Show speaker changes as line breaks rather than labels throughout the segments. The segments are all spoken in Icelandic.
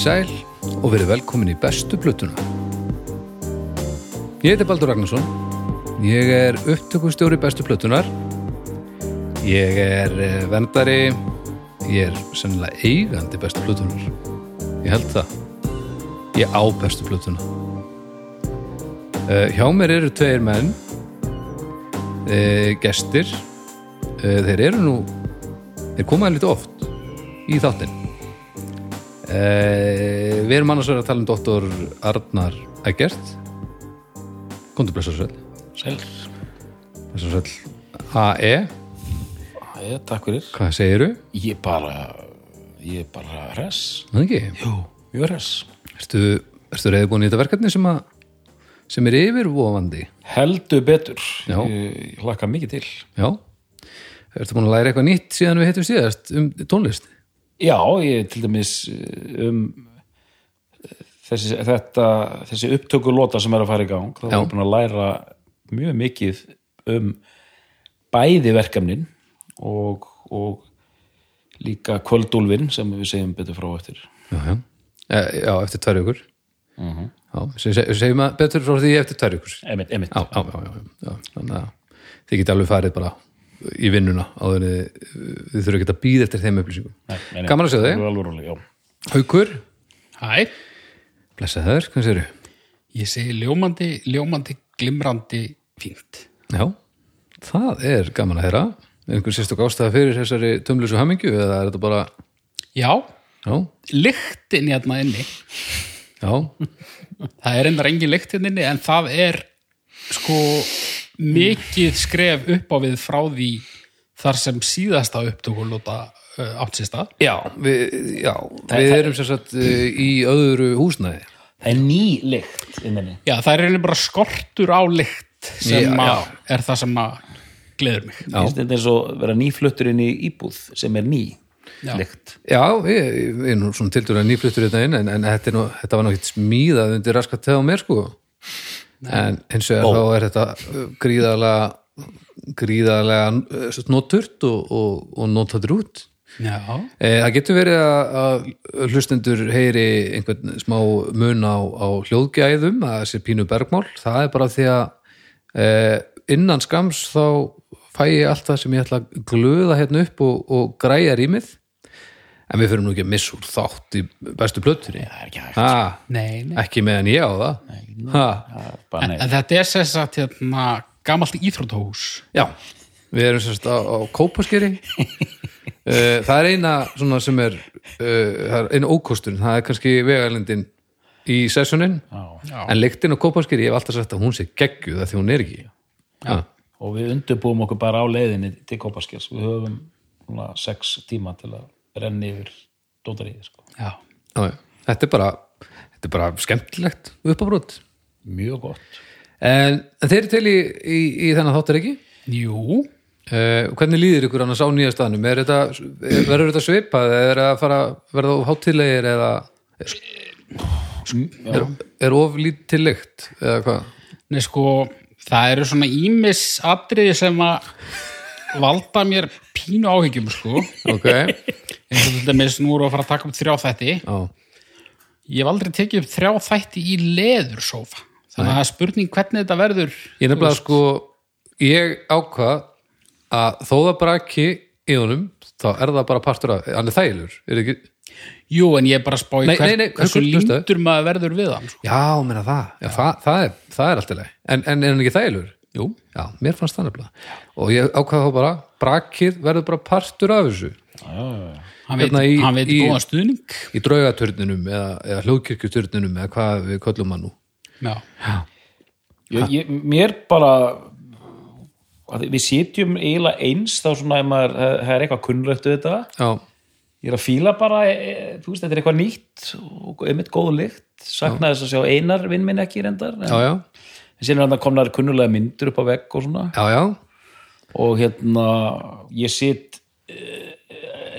Komið sæl og verið velkomin í bestu plötuna. Ég heiti Baldur Ragnarsson. Ég er upptökustjóri bestu plötunar. Ég er eh, verndari. Ég er sennilega eigandi bestu plötunar. Ég held það. Ég á bestu plötuna. Uh, hjá mér eru tveir menn, uh, gestir. Uh, þeir eru nú, þeir komaði lítið oft í þáttinn. Uh, við erum annars verið að tala um doktor Arnar Eggert Kondur blessarsveld
Sæl.
Blessarsveld AE,
Æ, takk fyrir.
hvað segiru?
Ég bara, ég bara hress.
Það ekki?
Jú, ég er hress.
Ertu, ertu reyði búin í þetta verkefni sem, að, sem er yfirvofandi?
Heldur betur.
Já.
Ég, hlakka mikið til.
Já Ertu búin að læra eitthvað nýtt síðan við hittum síðast um tónlist?
Já, ég til dæmis eh, um þessi, þetta, þessi upptökulóta sem er að fara í gang.
Já.
er búin að læra mjög mikið um bæði verkefnin og, og líka kvöldúlfin sem við segjum betur frá eftir.
Já, já, e, já eftir tvær ykkur Já, sem seg- segjum að betur frá því eftir tvær ykkur
Emitt, emitt.
já, já, já, já, já. þannig að þið geti alveg farið bara í vinnuna áður en þið, þurfum ekki að býða eftir þeim upplýsingum
Nei, nei, nei.
Gaman að sjá þig.
Er.
Haukur,
Hæ,
blessa þær, hvað séru?
ég segi ljómandi, ljómandi, glimrandi fínt.
Já, það er gaman að heyra Er einhver sérstök ástæða fyrir þessari tömlusu hamingju eða er þetta bara
Já,
já,
lyktin hérna inni,
já,
það er endar engin lykt hérna inni, en það er sko mikið skref upp á við frá því þar sem síðasta upptökulóta uh, átt sér stað.
já, við, já, við erum sem sagt uh, í öðru húsnæði
Það er ný lykt.
Já, það er reyni bara skortur á lykt sem
Já,
að
já.
er það sem að gleður mig.
Þetta eins og vera nýfluttur inn í íbúð sem er ný
Já.
lykt.
Já, ég, ég er nú svona tildur að nýfluttur þetta inn en, en þetta, er nú, þetta var nú ekkert smíðað undir raskat þegar mér sko en hins vegar þá er þetta uh, gríðarlega gríðarlega uh, noturt og, og, og notaður út. Eh, Það getur verið að, að hlustendur heyri einhvern smá mun á, á hljóðgæðum að þessi pínu bergmál, það er bara því að eh, innan skams þá fæ ég allt það sem ég ætla að glöða hérna upp og, og græja rýmið en við fyrir nú ekki að missa úr þátt í bestu plötunni
Það er ekki
ha,
nei, nei.
ekki meðan ég á það ha,
Það er bara
En,
nei.
en þetta er sess að hérna, gamalt íþróttahús.
Já, við erum sérst á, á kópaskeri uh, það er eina svona sem er uh, það er eina ókostur, það er kannski vegalendin í sessunin
Já.
en lyktin á kópaskeri, ég hef alltaf sagt að hún sé geggjuð af því hún er ekki Já.
Og við undirbúum okkur bara á leiðinni til Kópaskers. Við höfum svona sex tíma til að renni yfir dótaríði. Sko.
Já.
Já, já. Þetta er bara þetta er bara skemmtilegt uppábrot
Mjög gott.
en, en þeir eru til í, í, í þennan þáttar ekki
Jú,
Uh, hvernig líður ykkur annars á nýja staðnum er þetta, er, verður þetta svipað eða er það að fara verða of hátilegir eða er, er of lítið lykt eða hvað
Nei, sko, það eru svona ímis atriði sem að valda mér pínu áhyggjum, sko.
ok,
eins og nú við að fara að taka upp þrjá þætti.
já,
Ég hef aldrei tekið upp þrjá þætti í leðursófa. Þannig að það er spurning hvernig þetta verður.
ég nefnilega sko ég ákvað að þó það braki í honum þá er það bara partur af, hann er þælur er ekki,
Jú, en ég er bara að spá í hversu lindur maður verður við hann. Sko.
já, meina það já, það, það, er, það er allt í leið en, en er hann ekki þælur?
Jú,
já, mér fannst það nefnilega og ég ákvað þá bara, brakið verður bara partur af þessu
hann veit,
Hérna í-
hann veit
í-
góðan stuðning.
í draugaturninum eða, eða hljóðkirkjuturnunum eða hvað við köllum hann nú.
Já,
Ég, ég, mér bara að við sitjum eiginlega eins þá svona ef maður, það er eitthvað kunnrættu þetta.
Já,
ég er að fíla bara e, e, þú veist, þetta er eitthvað nýtt og einmitt góð lykt. Saknaði þess að sjá einar vinn minn ekki reyndar en,
já, já,
en síðan er komnar kunnulega myndir upp á vegg og svona.
Já, já.
og hérna ég sitt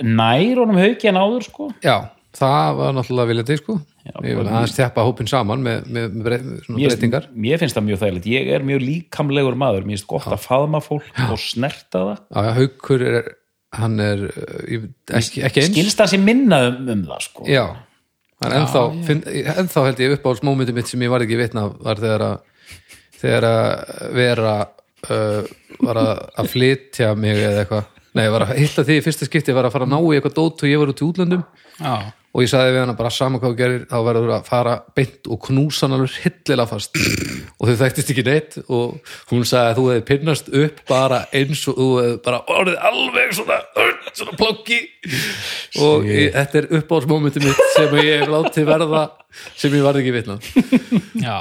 nær honum hauki en áður sko.
Já það var náttúrulega viljandi sko. Ég vil aðeins þjappa hópin saman með, með, með
mér,
breytingar.
mér finnst það mjög þægilegt. Ég er mjög líkamlegur maður, mér finnst gott að faðma fólk og snerta það.
Já, já, haukur er hann er ég, ekki, ekki eins.
Skilst það sér minna um, um það sko.
Já, en ennþá, finn, ennþá held ég upp á smómyndi mitt sem ég var ekki vitna var þegar að þegar að vera uh, var að, að flytja mig eða eitthvað nei, ég var að hitta því í fyrsta skipti var að fara að ná í eitthvað dót og ég var út í útlöndum.
Já,
og ég sagði við hana bara sama hvað þú gerir þá verður að fara beint og knúsa hann alveg hillilega fast. Og þau þekktist ekki neitt og hún sagði að þú hefði pinnast upp bara eins og þú hefði bara orðið alveg svona, svona plokki og ég, þetta er uppáhaldsmómenti mitt sem ég hef látið verða sem ég varð ekki vitna.
Já.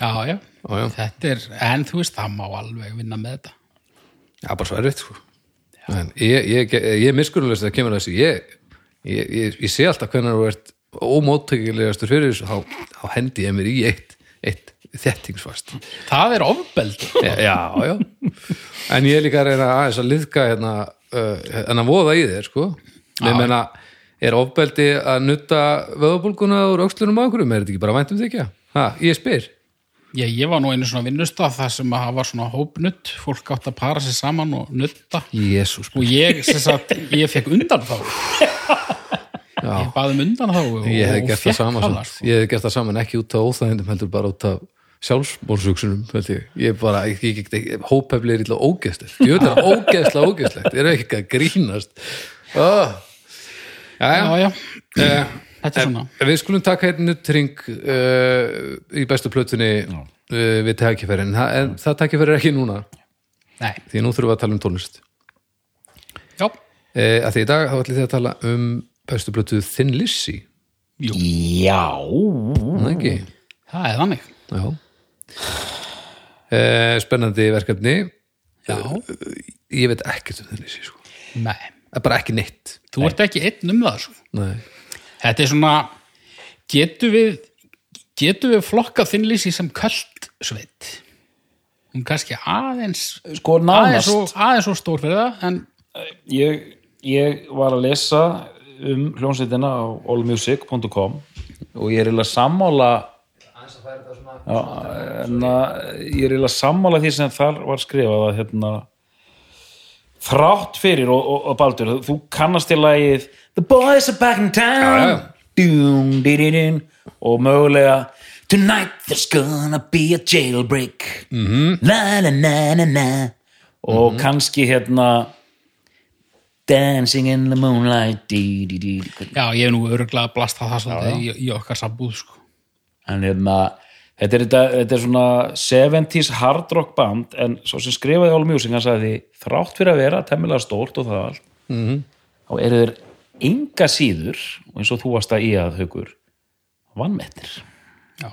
Já, já,
Já, já.
þetta er en þú veist, það má alveg vinna með þetta.
Já, bara svo erfitt sko. En ég, ég, ég er miskunnulegt að kemur að þessu. Ég, ég, ég, ég sé alltaf hvernig þú ert ómóttökilegastur fyrir þessu þá, þá hendi ég mér í eitt, eitt þettingsfast
það er ofbeld
já, já, en ég er líka að reyna aðeins að liðka hérna, uh, en að voða í þér sko. Við menna, er ofbeldi að nutta vöðabólguna úr öxlunum á okkurum, er þetta ekki bara væntum þykja? Ha, ég spyr
Já, ég var nú einu svona vinnustaf þar sem að það var svona hópnutt, fólk átt að para sér saman og nutta
Jésús,
og ég, sem sagt, ég fekk undan þá. Ég baði um undan þá og,
ég hef
og
gert það saman
hana, sko.
ég hef gert það saman ekki út á óþægindum heldur bara út af sjálfsmórsugsunum held ég, ég bara, ég, ég hópefli er illa ógeðslegt, ég veit það ógeðslega ógeðslegt, ég er ekki að grínast? Oh. já,
Já,
já,
já,
Eh,
þetta er svona.
En Við skulum taka einn nuttring uh, í bestu plötunni uh, við tækifærin, Þa- en það tækifæri er ekki núna.
Nei,
því nú þurfum við að tala um tónlist.
Já,
uh, að því í dag þá ætlum þið að tala um bestu plötu Thin Lizzy.
Jú,
Já,
það er þannig.
Já. Uh, Spennandi verkefni.
Já,
ég veit ekkert um Thin Lizzy sko.
nei,
Það er bara ekki neitt.
Þú ert ekki einn um það sko.
Nei.
Þetta er svona getur við getur við flokkað þinnlýsi sem köld sveit hún kannski aðeins
sko
aðeins svo, aðeins svo stór fyrir það en
ég, ég var að lesa um hljónsveitina á allmusic.com og ég er eiginlega sammála Já, en að ég er eiginlega sammála því sem þar var skrifað að hérna þrátt fyrir og, og, og Baldur, þú kannast til lagið The Boys Are Back in Town. Dum, di, di, din, og mögulega Tonight there's gonna be a jailbreak. Mm -hmm. la la la la la og kannski hérna Dancing in the moonlight. Di, di, di,
já, ég er nú öruglega að blasta það í, í okkar sambúð sko.
en hérna þetta er, þetta, þetta er svona 70s hard rock band en svo sem skrifaði All Music hann sagði þrátt fyrir að vera temmilega stórt og það allt -hmm. þá eru þeir enga síður og eins og þú varst að í að haugur vannmettir
já.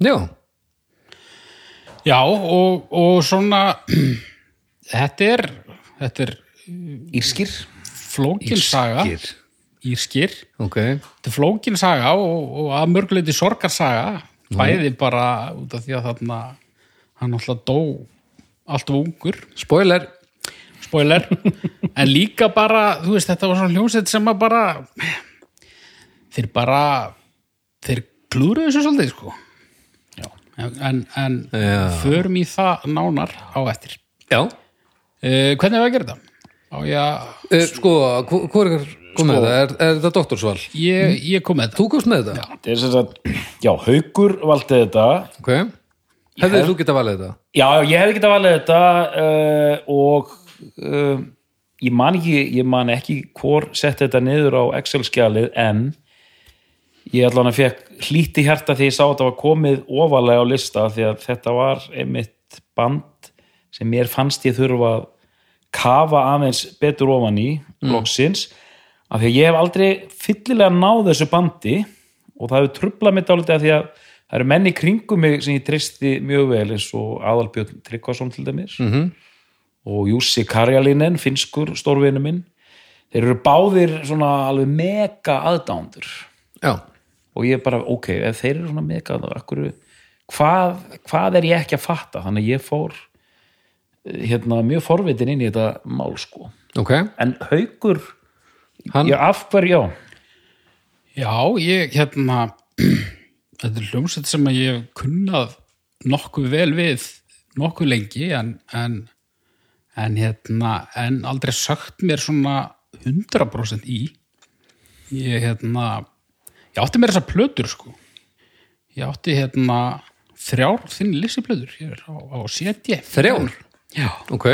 Já,
já, og, og svona þetta er þetta er
Írskir.
Flókin saga.
Írskir.
Írskir
ok.
Þetta er flókin saga og, og að mörguleiti sorgarsaga bæði bara út af því að þarna hann alltaf dó allt of ungur.
Spoiler.
Spoiler. En líka bara, þú veist, þetta var svona hljómsveit sem að bara þeir bara þeir klúruðu þessu svolítið sko. Já. en, en förum í það nánar á eftir.
Já.
Uh, hvernig var að gera þetta? Á, já,
uh, Sko, hvo- hvor er komið þetta? Er, er þetta doktorsval?
ég, ég kom með þetta
Þú komst með þetta?
þetta er sem sagt, já, haugur valdi þetta
Ok Hefðið þú getað valið þetta?
já, ég hefði getað valið þetta uh, og uh, ég man ekki ég man ekki hvor setti þetta niður á Excel-skjalið en ég allan að fekk hlíti hjarta því ég sá að þetta var komið ofalega á lista því að þetta var einmitt band sem mér fannst ég þurfa að kafa aðeins betur ofan í loksins af því að ég hef aldrei fyllilega náð þessu bandi og það hefur trublað mitt álítið af því að það eru menni kringum mig sem ég tristi mjög vel eins og Aðalbjörn Tryggvason til dæmis -hmm. og Jussi Karjalinen finskur stórvinu minn. Þeir eru báðir svona alveg mega aðdándur
Já.
Og ég bara, ok, ef þeir eru svona mega aðdándur hvað, hvað er ég ekki að fatta? Þannig að ég fór eh, hérna mjög forvitin inn í þetta mál sko.
Ok.
En haugur
Hann-
já, af hverju, já.
Já, ég hérna þetta er hljómsveit sem að ég hef kunnað nokkuð vel við nokkuð lengi en, en, en hérna en aldrei sagt mér svona 100% í. Ég hérna ég átti mér þessar plötur sko. Ég átti hérna þrjár þinn lissiplötur hér á, á CD
Þrjár?
já.
Ok,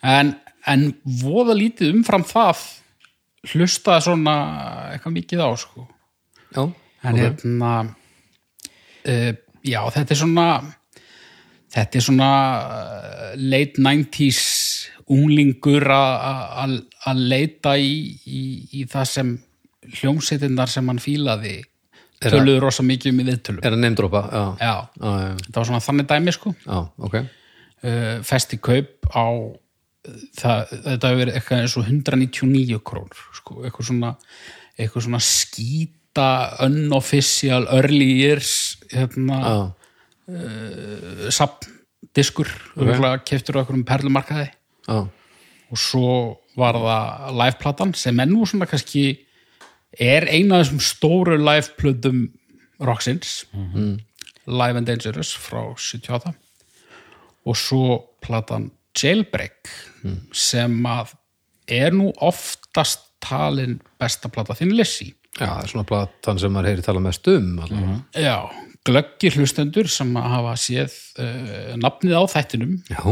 en, en voða lítið umfram það hlustaði svona eitthvað mikið á sko
já
en
ok.
hérna uh, já þetta er svona þetta er svona uh, late 90s unglingur að leita í, í, í það sem hljómsveitinnar sem hann fílaði
Er
töluðu rosa mikið um í viðtölum
Er það neymdropa? Já.
já,
Já, já,
þetta var svona þannig dæmi sko
já, ok
uh, festi kaup á það, þetta hefur verið eitthvað eins og 199 krónur sko, eitthvað svona eitthvað svona skýta unofficial early years hérna,
Já,
uh, sapndiskur okay. keftur á einhverjum perlumarkaði.
Já,
og svo var það liveplatan sem er nú svona kannski er eina af þessum stóru liveplötum Roxins Live and Dangerous frá 78 og svo platan Jailbreak sem að er nú oftast talin besta plata þinn Lissi
já, það er svona platan sem maður heyri tala mest um mm.
Já, glöggir hlustendur sem að hafa séð uh, nafnið á þættinum
Já,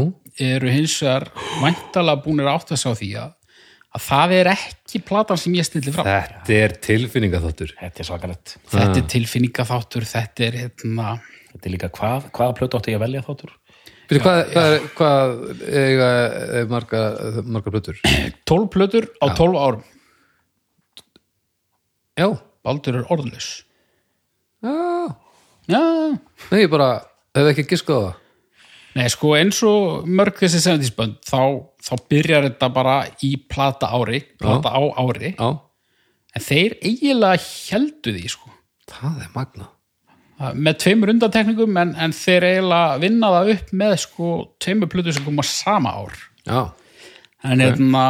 eru hins vegar væntalega búinir átt að sá því að, að það er ekki platan sem ég stilli fram
þetta er tilfinningaþáttur
Þetta er svakalegt.
þetta er tilfinningaþáttur þetta er hérna
Þetta er líka hvað, hvaða plötu átti ég að velja þáttur?
Fyrir hvað, hvað, er- hvað eiga er marga, marga plötur?
12 plötur á 12 árum.
Já,
Baldur er orðlaus.
Já.
Já,
Nei, ég bara hef ekki giskað það.
Nei sko eins og mörg þessi 70s bönd þá, þá byrjar þetta bara í plata ári plata á ári.
Já,
en þeir eiginlega heldu því sko.
Það er magna
með tveimur undantekningum en, en þeir eiginlega vinna það upp með sko tveimur plötur sem koma sama ár.
Já,
en hérna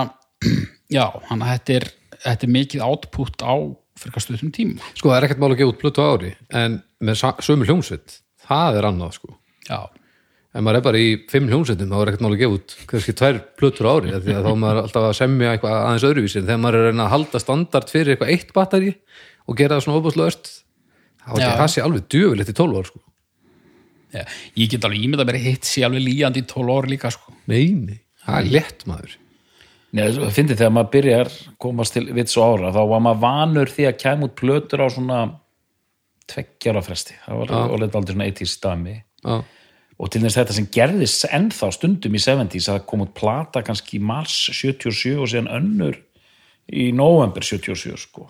já, hann þetta er, þetta er mikið output á fyrir stuðum tíma.
Sko það er ekkert mál að gefa út plötu ári en með sömu hljómsveit það er annað sko.
Já,
ef maður er bara í fimm hljómsveitum þá er ekkert mál að gefa út kannski tvær plötur ári því að þá er maður alltaf að semja eitthvað aðeins öðruvísi en þegar maður er að halda standard fyrir eitthvað eitt batteri og gera það svona óbúslega er
Já.
Það sé alveg djöfilegt í 12 ár sko.
já, ég get alveg ímynd að vera hitt sér alveg líjandi í 12 ár líka sko
nei, nei, það er létt maður
Nei, það finnir þegar maður byrjar komast til vits og ára, þá var maður vanur því að kæma út plötur á svona tveggjara fresti. Það var orðið aldrei svona 80s dami.
Já,
Og til þess þetta sem gerðist ennþá stundum í 70s að kom út plata kannski í mars 77 og síðan önnur í november 77 sko.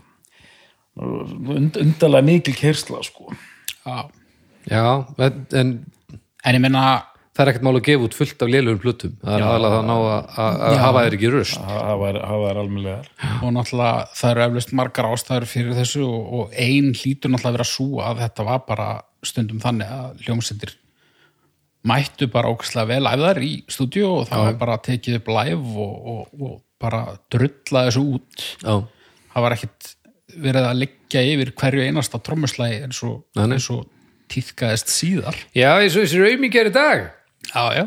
Und, undarlega mikil kersla sko.
já.
já en, en
en ég menna
það er ekkert mál að gefa út fullt af lélurum plötum það er aðalega að ná að, að, að hafa þér ekki röst
það var almennilegar.
og náttúrulega það eru eflust margar ástæður fyrir þessu og, og ein hlýtur náttúrulega að vera svo að þetta var bara stundum þannig að hljómsættir mættu bara ókvæslega vel æfðar í stúdíu og það var bara tekið upp live og, og, og bara drulla þessu út.
Já,
það var ekkit verið að liggja yfir hverju einasta trommuslægi eins og, og týðkaðist síðar
já eins og þessi raumingjar í dag
já, já.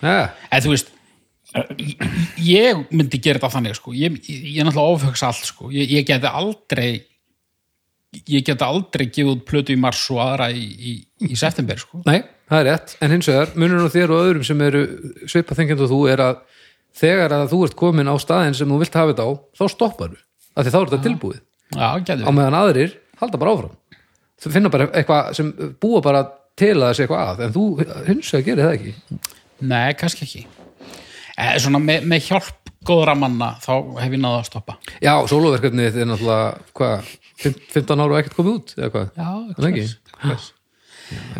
Já,
en þú veist ég- myndi gera þetta þannig sko. ég, ég, er náttúrulega ofhugsa allt sko. ég, ég geti aldrei ég geti aldrei gefið út plötu í mars og aðra í, í, í september sko.
Nei, það er rétt, en hins vegar munur á þér og öðrum sem eru svipa þengjandi og þú er að þegar að þú ert komin á staðin sem þú vilt hafa þetta á, þá stoppar þú af því þá er þetta tilbúið,
já,
á meðan aðrir halda bara áfram. Þú finna bara eitthvað sem búa bara til að þessi eitthvað að, en þú hins vegar gerir það ekki.
Nei, kannski ekki. Eh, svona með, með hjálp góðra manna þá hef ég náða að stoppa.
Já, sóloverkefnið er náttúrulega hvað, 15 ára og ekkert komið út eða hvað,
já,
Er það ekki?
kless.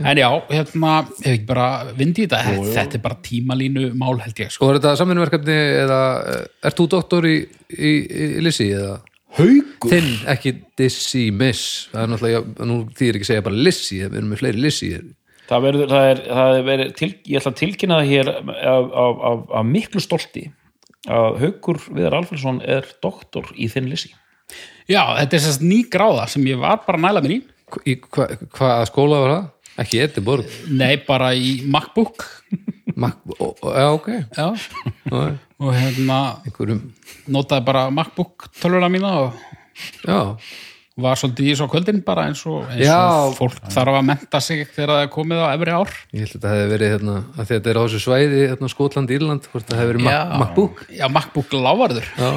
en já, hérna ef ekki bara vindi í þetta, þetta, þetta er bara tímalínu mál held ég sko.
og er þetta samvinnverkefni eða eh, ert þú doktor í, í, í, í Lissi eða
Haugur?
þinn ekki Dissi Miss. Það er náttúrulega, nú þýr ekki að segja bara Lissi við erum með fleiri Lissi
Það verður, það er, það er verið til, ég ætla að tilkynna það hér af, af, af, af miklu stolti að Haukur Viðar Alfredsson er doktor í þinn lissi.
já, þetta er sérst ný gráða sem ég var bara að næla mér í.
Í hvað hva skóla var það? ekki Edinborg?
Nei, bara í MacBook.
Mac, ó, ó, já, ok.
Já, og hérna
einhverjum,
notaði bara MacBook tölvuna mína og,
já,
var svolítið í svo kvöldin bara eins og, eins
Já.
og fólk þarf að menta sig þegar það er komið á efri ár.
Ég held að þetta hefði verið hérna, að þetta er á þessu svæði hérna, Skotland, Írland, hvort það hefði verið Ma MacBook.
Já, MacBook lávarður.
Já.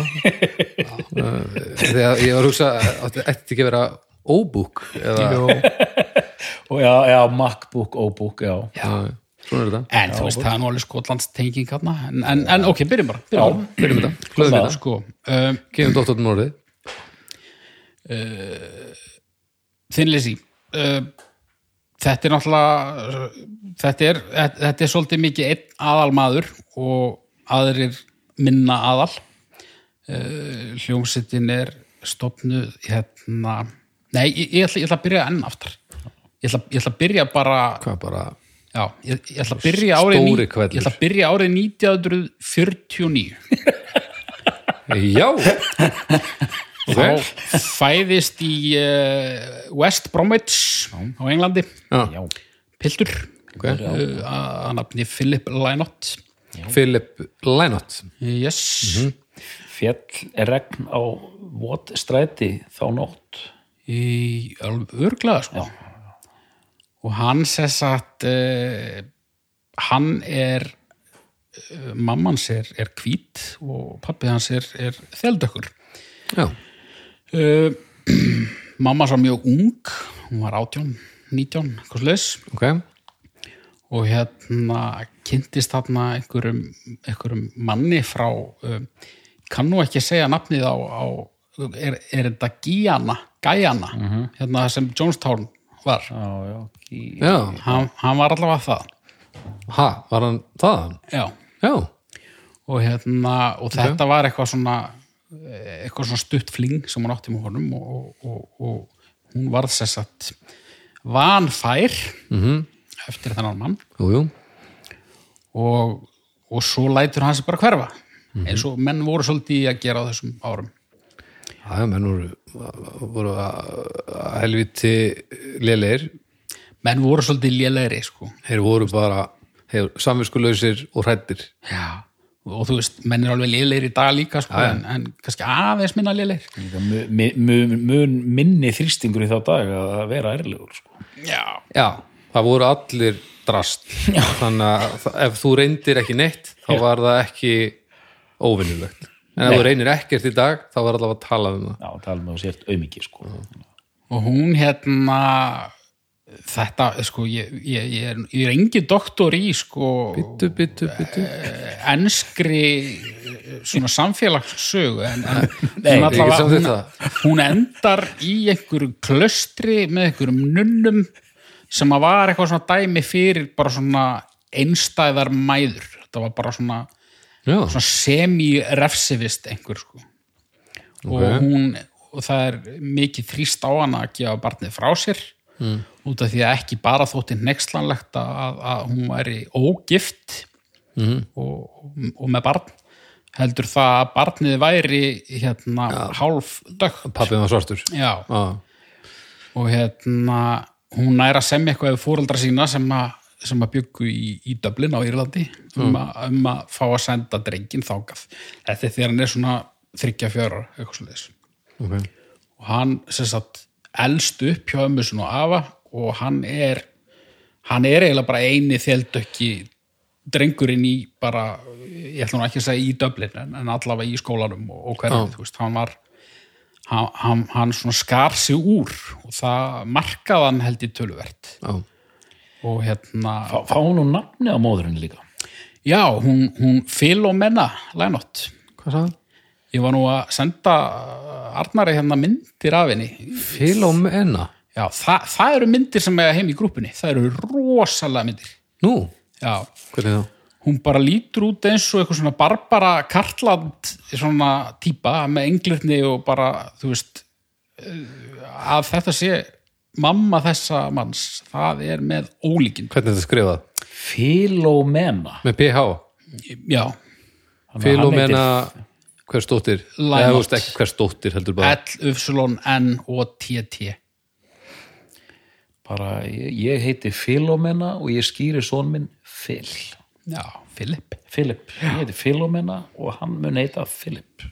Þegar ég var að hugsa þetta ætti ekki að vera óbúk eða,
og já, já, MacBook, O-book, já.
Já,
En þú veist, það er nú alveg Skotlands tenging hérna en, en, en ok, byrjum bara, byrjum bara.
Fyrir þetta, hlöðum þetta,
Sko, um,
gefum dóttortum orðið
þinn lýsi uh, þetta er náttúrulega þetta er, þetta er svolítið mikið einn aðalmaður og aðrir minna aðal. Uh, hljómsittin er stopnuð hérna nei, ég, ég, ætla, ég ætla að byrja enn aftar. Ég ætla, ég ætla að byrja bara
Hvað bara,
já, ég, ég ætla að byrja árið
Stóri hvellur.
ég ætla að byrja árið 1949
já.
Þá fæðist í uh, West Bromwich á Englandi.
Já,
já,
piltur.
Ok.
Uh, að nafni Philip Lynott.
Philip Lynott.
Yes.
Fjall regn á vot stræti þá nótt.
Í örglega sko. Og hann sess að uh, hann er uh, mammans er, er hvít og pappi hans er, er þeldökkur
Já,
uh, mamma var mjög ung hún var 18, 19 eitthvað slags
ok.
Og hérna kynntist þarna einhverjum, einhverjum manni frá um, kann nú ekki segja nafnið á, á er, er þetta Gíana Gæjana, hérna sem Jonestown var,
já, já, í,
Já,
hann, hann var allavega það.
Ha, var hann þaðan?
já,
Já,
og hérna og þetta var eitthvað svona eitthvað svona stutt fling sem hún átti með honum og, og, og, og hún varð sess að vanfær -hmm. eftir þennan mann.
Jú, jú.
Og, og svo lætur hann sig bara hverfa eins og menn voru svolítið í að gera á þessum árum
Já, já, menn voru, voru að helviti lélegir.
Menn voru svolítið lélegri sko.
þeir voru bara þeir, samviskulausir og hrættir
já, og þú veist, menn er alveg lélegir í dag líka sko,
Já, já.
en, en kannski aðeins minna
mu- mun minni þrýstingur í þá dag að vera erlegur sko.
já,
Já, það voru allir drast. Þannig að það- ef þú reyndir ekki neitt þá var það ekki óvinnulegt en ef þú reynir ekkert í dag þá var allavega að tala um það.
Já, tala með þú sért aumingi sko.
og hún hérna þetta, sko, ég, ég, ég, er, ég er engi doktor í sko
Bittu, bittu, bittu
enskri svona samfélagssögu en, en
Nei,
hún, allavega, hún,
það.
hún endar í einhverju klöstri með einhverjum nunnum sem að var eitthvað svona dæmi fyrir bara svona einstæðar mæður. Þetta var bara svona semi-refsivist einhver sko. Og
Ok.
hún og það er mikið þrýst á hana að gefa barnið frá sér mm. út af því að ekki bara þótti nexlanlegt að, að hún væri ógift
Mhm.
og, og með barn heldur það að barnið væri hérna hálf dögt
pappið var svartur.
Já,
Já,
og hérna hún næra semja eitthvað ef fóreldra sína sem að, sem að byggu í, í Dublin á Írlandi um, að, um að fá að senda drengin þákað þetta er þegar hann er svona þryggja fjöra eitthvað svo þess
ok.
Og hann sem sagt elst upp hjá ömmu sinni og afa og hann er hann er eiginlega bara eini þeldökki drengurinn í bara ég ætla nú ekki að segja í Dublin en, allavega í skólanum og, og þú veist, hann var hann, hann, skar sig úr og það markaði hann held í töluvert.
Já,
og hérna,
fá, fá hún nú nafni á móðurinni líka
já, hún, hún Philomena Lænott
hvað sagði?
ég var nú að senda Arnari hérna myndir af henni
Filomena
Já, það, það eru myndir sem er heim í grúpunni. Það eru rosalega myndir.
Nú,
Já,
hvernig þá?
hún bara lítur út eins og eitthvað svona Barbara Kartland svona típa með englirni og bara, þú veist, eh, að þetta sé mamma þessa manns, það er með ólíkin.
Hvernig er þetta skrifað?
Filomena.
Með PH
Já,
Filomena þú veist ekki hvers dóttir heldur bara.
L-Y-N-O-T-T.
bara, ég, ég heiti Filomena og ég skýri són minn Phil.
Já, Philip.
Philip, ég heiti Filomena og hann mun heita Philip.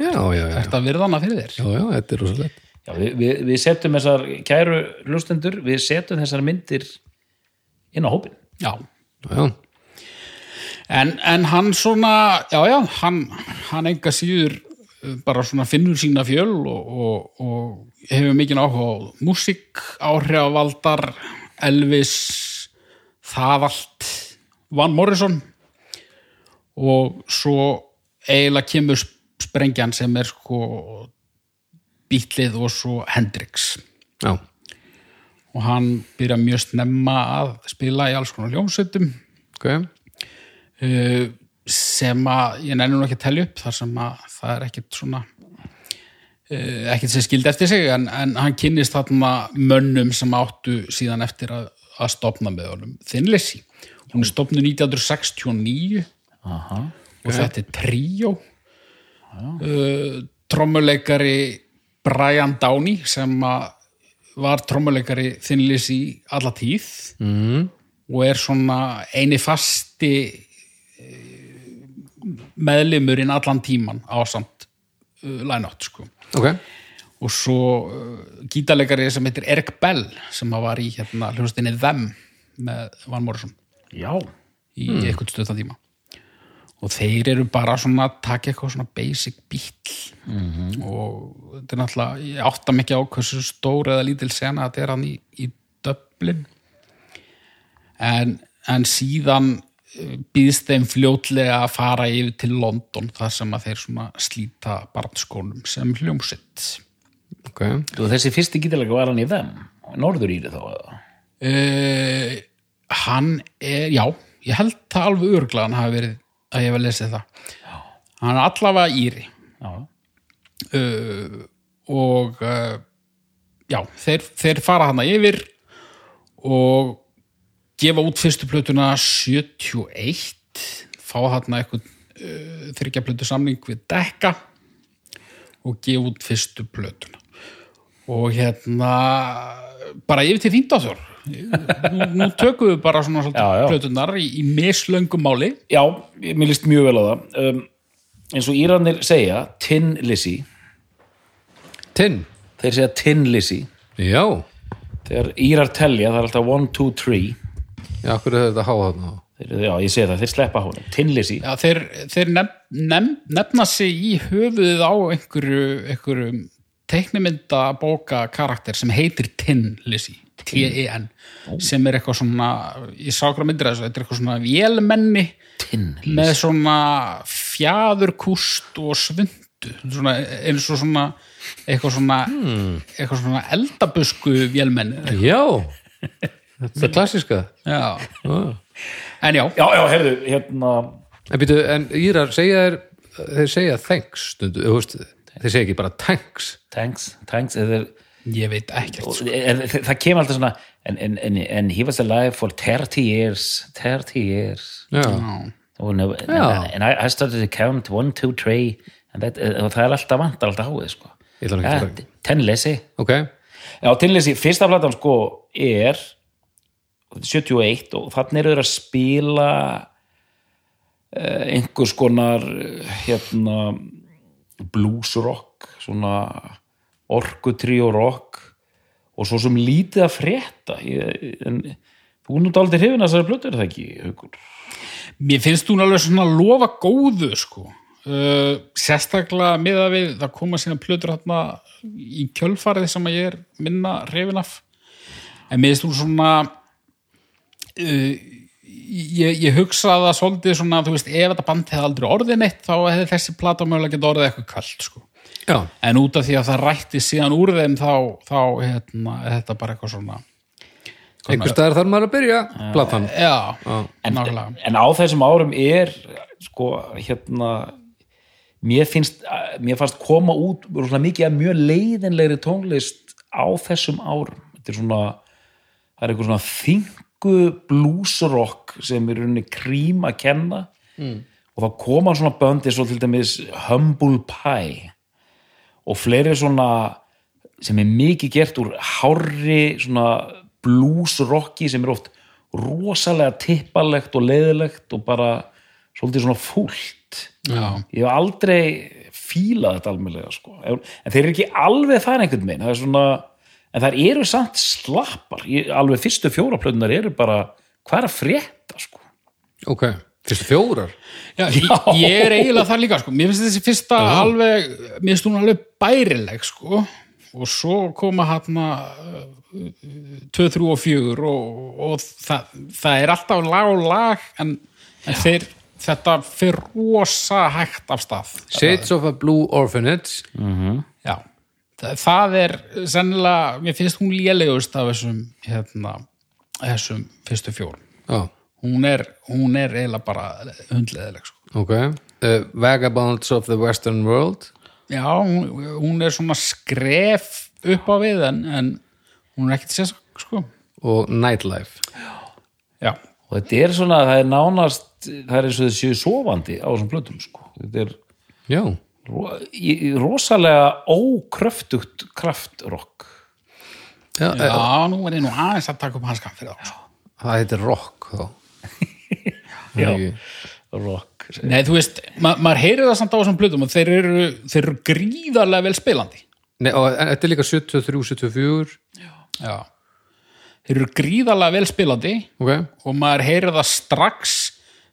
Já, já, já,
Þetta virða hana fyrir þér.
já, já, þetta er rosalegt
Já, við, við, við setjum þessar kæru hlustendur, við setjum þessar myndir inn á hópin
Já,
Já,
En, en hann svona, já, já, hann, hann enga síður uh, bara svona finnur sína fjöl og, og, og hefur mikið áhuga á músík, áhrifavaldar, Elvis, það allt, Van Morrison og svo eiginlega kemur sprengjan sem er sko bítlið og svo Hendrix.
Já,
og hann byrja mjög snemma að spila í alls konar ljómsveitum
ok.
uh, sem að ég nefnir nú ekki að telja upp þar sem að það er ekkit svona uh, ekkit sem skildi eftir sig en, en hann kynnist þarna mönnum sem áttu síðan eftir að, að stopna með honum Thinlissy hún er stopnuð 1969
Aha.
og þetta er tríó. Uh, trommuleikari Brian Downey sem var trommuleikari Thinlissy alla tíð
mm.
og er svona eini fasti eh, meðlimurinn allan tíman á samt uh, line-out sko.
Ok,
og svo uh, gítarleikari sem heitir Eric Bell sem var í hérna hljóðstinni Them með Van Morrison
Já,
í mm. eitthvað stöðan tíma og þeir eru bara svona að taka eitthvað svona basic beat og þetta er náttúrulega ég átta mikið á hversu stór eða lítil sena þetta er hann í, í Dublin. En, en síðan eh, býðst þeim fljótlega að fara yfir til London þar sem að þeir svona slíta barnskónum sem hljómsitt
ok.
Þú, þessi fyrsti gítalega var hann í þeim Norður íri þá
uh, hann er, já ég held það alveg örglega hann hafi verið að ég hef að lesið það hann er allavega íri.
Já,
uh, og uh, já, þeir, þeir fara hana yfir og gefa út fyrstu plötuna 71 fá hana eitthvað uh, þryggja plötu samning við Dekka og gefa út fyrstu plötuna. Og hérna bara yfir til þýndaþjór nú, nú tökum við bara svona plötunar í, í mislöngum máli.
Já mér líst mjög vel á það. Um, eins og Íranir segja Tin Lizzy,
Tinn,
þeir segja Tin Lizzy
já.
Þegar Írar telja það er alltaf 1, 2, 3
Já, hverju er þetta háa þarna?
Þeir, já, ég segi það, þeir sleppa hún Tin Lizzy,
Já, þeir, þeir nef, nef, nefna sig í höfuðið á einhverju, einhverju teiknimynda bóka karakter sem heitir Tin Lizzy T-I-N sem er eitthvað svona ég sá okkur að myndir þessu, þetta er eitthvað svona vélmenni með svona fjæðurkúst og svundu svona, eins og svona eitthvað svona, eitthvað svona eldabusku vélmenni
Já, þetta er klassiska
já.
ah.
en já,
já, já, heyrðu, hérna
En býtu, en Írar segja þér þeir segja thanks stundu, þú veist, þeir segja ekki bara thanks.
Thanks, thanks eða,
ég veit ekkert sko.
er, það kemur alltaf svona and, and, and, and he was alive for 30 years 30 years
Já.
og, no, and,
Já.
and I, I started to count 1, 2, 3 and that, og það er alltaf vant alltaf háið sko. Ja,
að fara-
ten lesi
ok
Já, Tinleysi, fyrsta platan sko er 71 og þannig eru þeir að spila uh, einhvers konar eh, hérna blues rock svona orkutrí og rock og svo sem lítið að frétta ég, en, þú nú dálítið hrifin að þessari plötu er það ekki, Haukur?
Mér finnst hún alveg svona lofa góðu sko. Uh, sérstaklega miða við það koma sína plötur hérna í kjölfarið sem að ég er minna hrifin af en mér finnst hún svona uh, ég, ég hugsa það svolítið svona, þú veist, ef þetta band hefði aldrei orðið neitt þá hefði þessi plata mögulega geta orðið eitthvað kvöld sko.
Já,
en út af því að það rætti síðan úr þeim þá, þá hérna, er þetta bara eitthvað svona
einhver staðar þarf maður að byrja platan.
já,
en,
nákvæmlega.
en á þessum árum er sko hérna mér finnst, mér fannst koma út mikið að mjög leiðinlegri tónlist á þessum árum. Þetta er svona það er eitthvað svona þingu bluesrock sem er rauninni krím að kenna. Mm. og þá koma svona böndi svo til dæmis Humble Pie og fleiri svona sem er mikið gert úr hárri svona bluesrocki sem er oft rosalega tippalegt og leiðilegt og bara svolítið svona fúlt.
Já.
ég hef aldrei fílað þetta almennlega sko. en þeir eru ekki alveg þar einhvern veginn. Það er svona, en þær eru samt slappar, alveg fyrstu fjóraplötunar eru bara, hvað er að frétta sko?
Ok, fyrstu fjórar?
Já, ég, ég er eiginlega þar líka sko. mér finnst þessi fyrsta alveg mér finnst hún alveg bærileg sko. og svo koma hérna 2, 3 og 4 og, og það, það er alltaf lag og lag en, en þeir, þetta fyrir rosa hægt af stað.
Shades of a Blue Orphanage.
Já, það, það er sennilega, mér finnst hún lélegust af þessum hérna, þessum fyrstu fjórum.
Já,
hún er, hún er eiginlega bara hundleðileg sko.
ok uh, Vagabonds of the Western World
Já, hún, hún er svona skref upp á við en, en hún er ekkert sér sko.
og Nightlife
Já,
og þetta er svona, það er nánast það er eins og þessi sofandi á þessum plötum sko. þetta er
já,
rosalega ókröftugt kraftrock
já,
já,
já.
nú er ég nú aðeins að taka upp hanskan fyrir þá sko.
það heitir rock þá
Já. Rock
Nei, þú veist, ma maður heyrir það samt á þessum plötum og þeir eru, þeir eru gríðarlega vel spilandi.
Nei, og þetta er líka 73, 74
Já. Þeir eru gríðarlega vel spilandi
ok,
og maður heyrir það strax.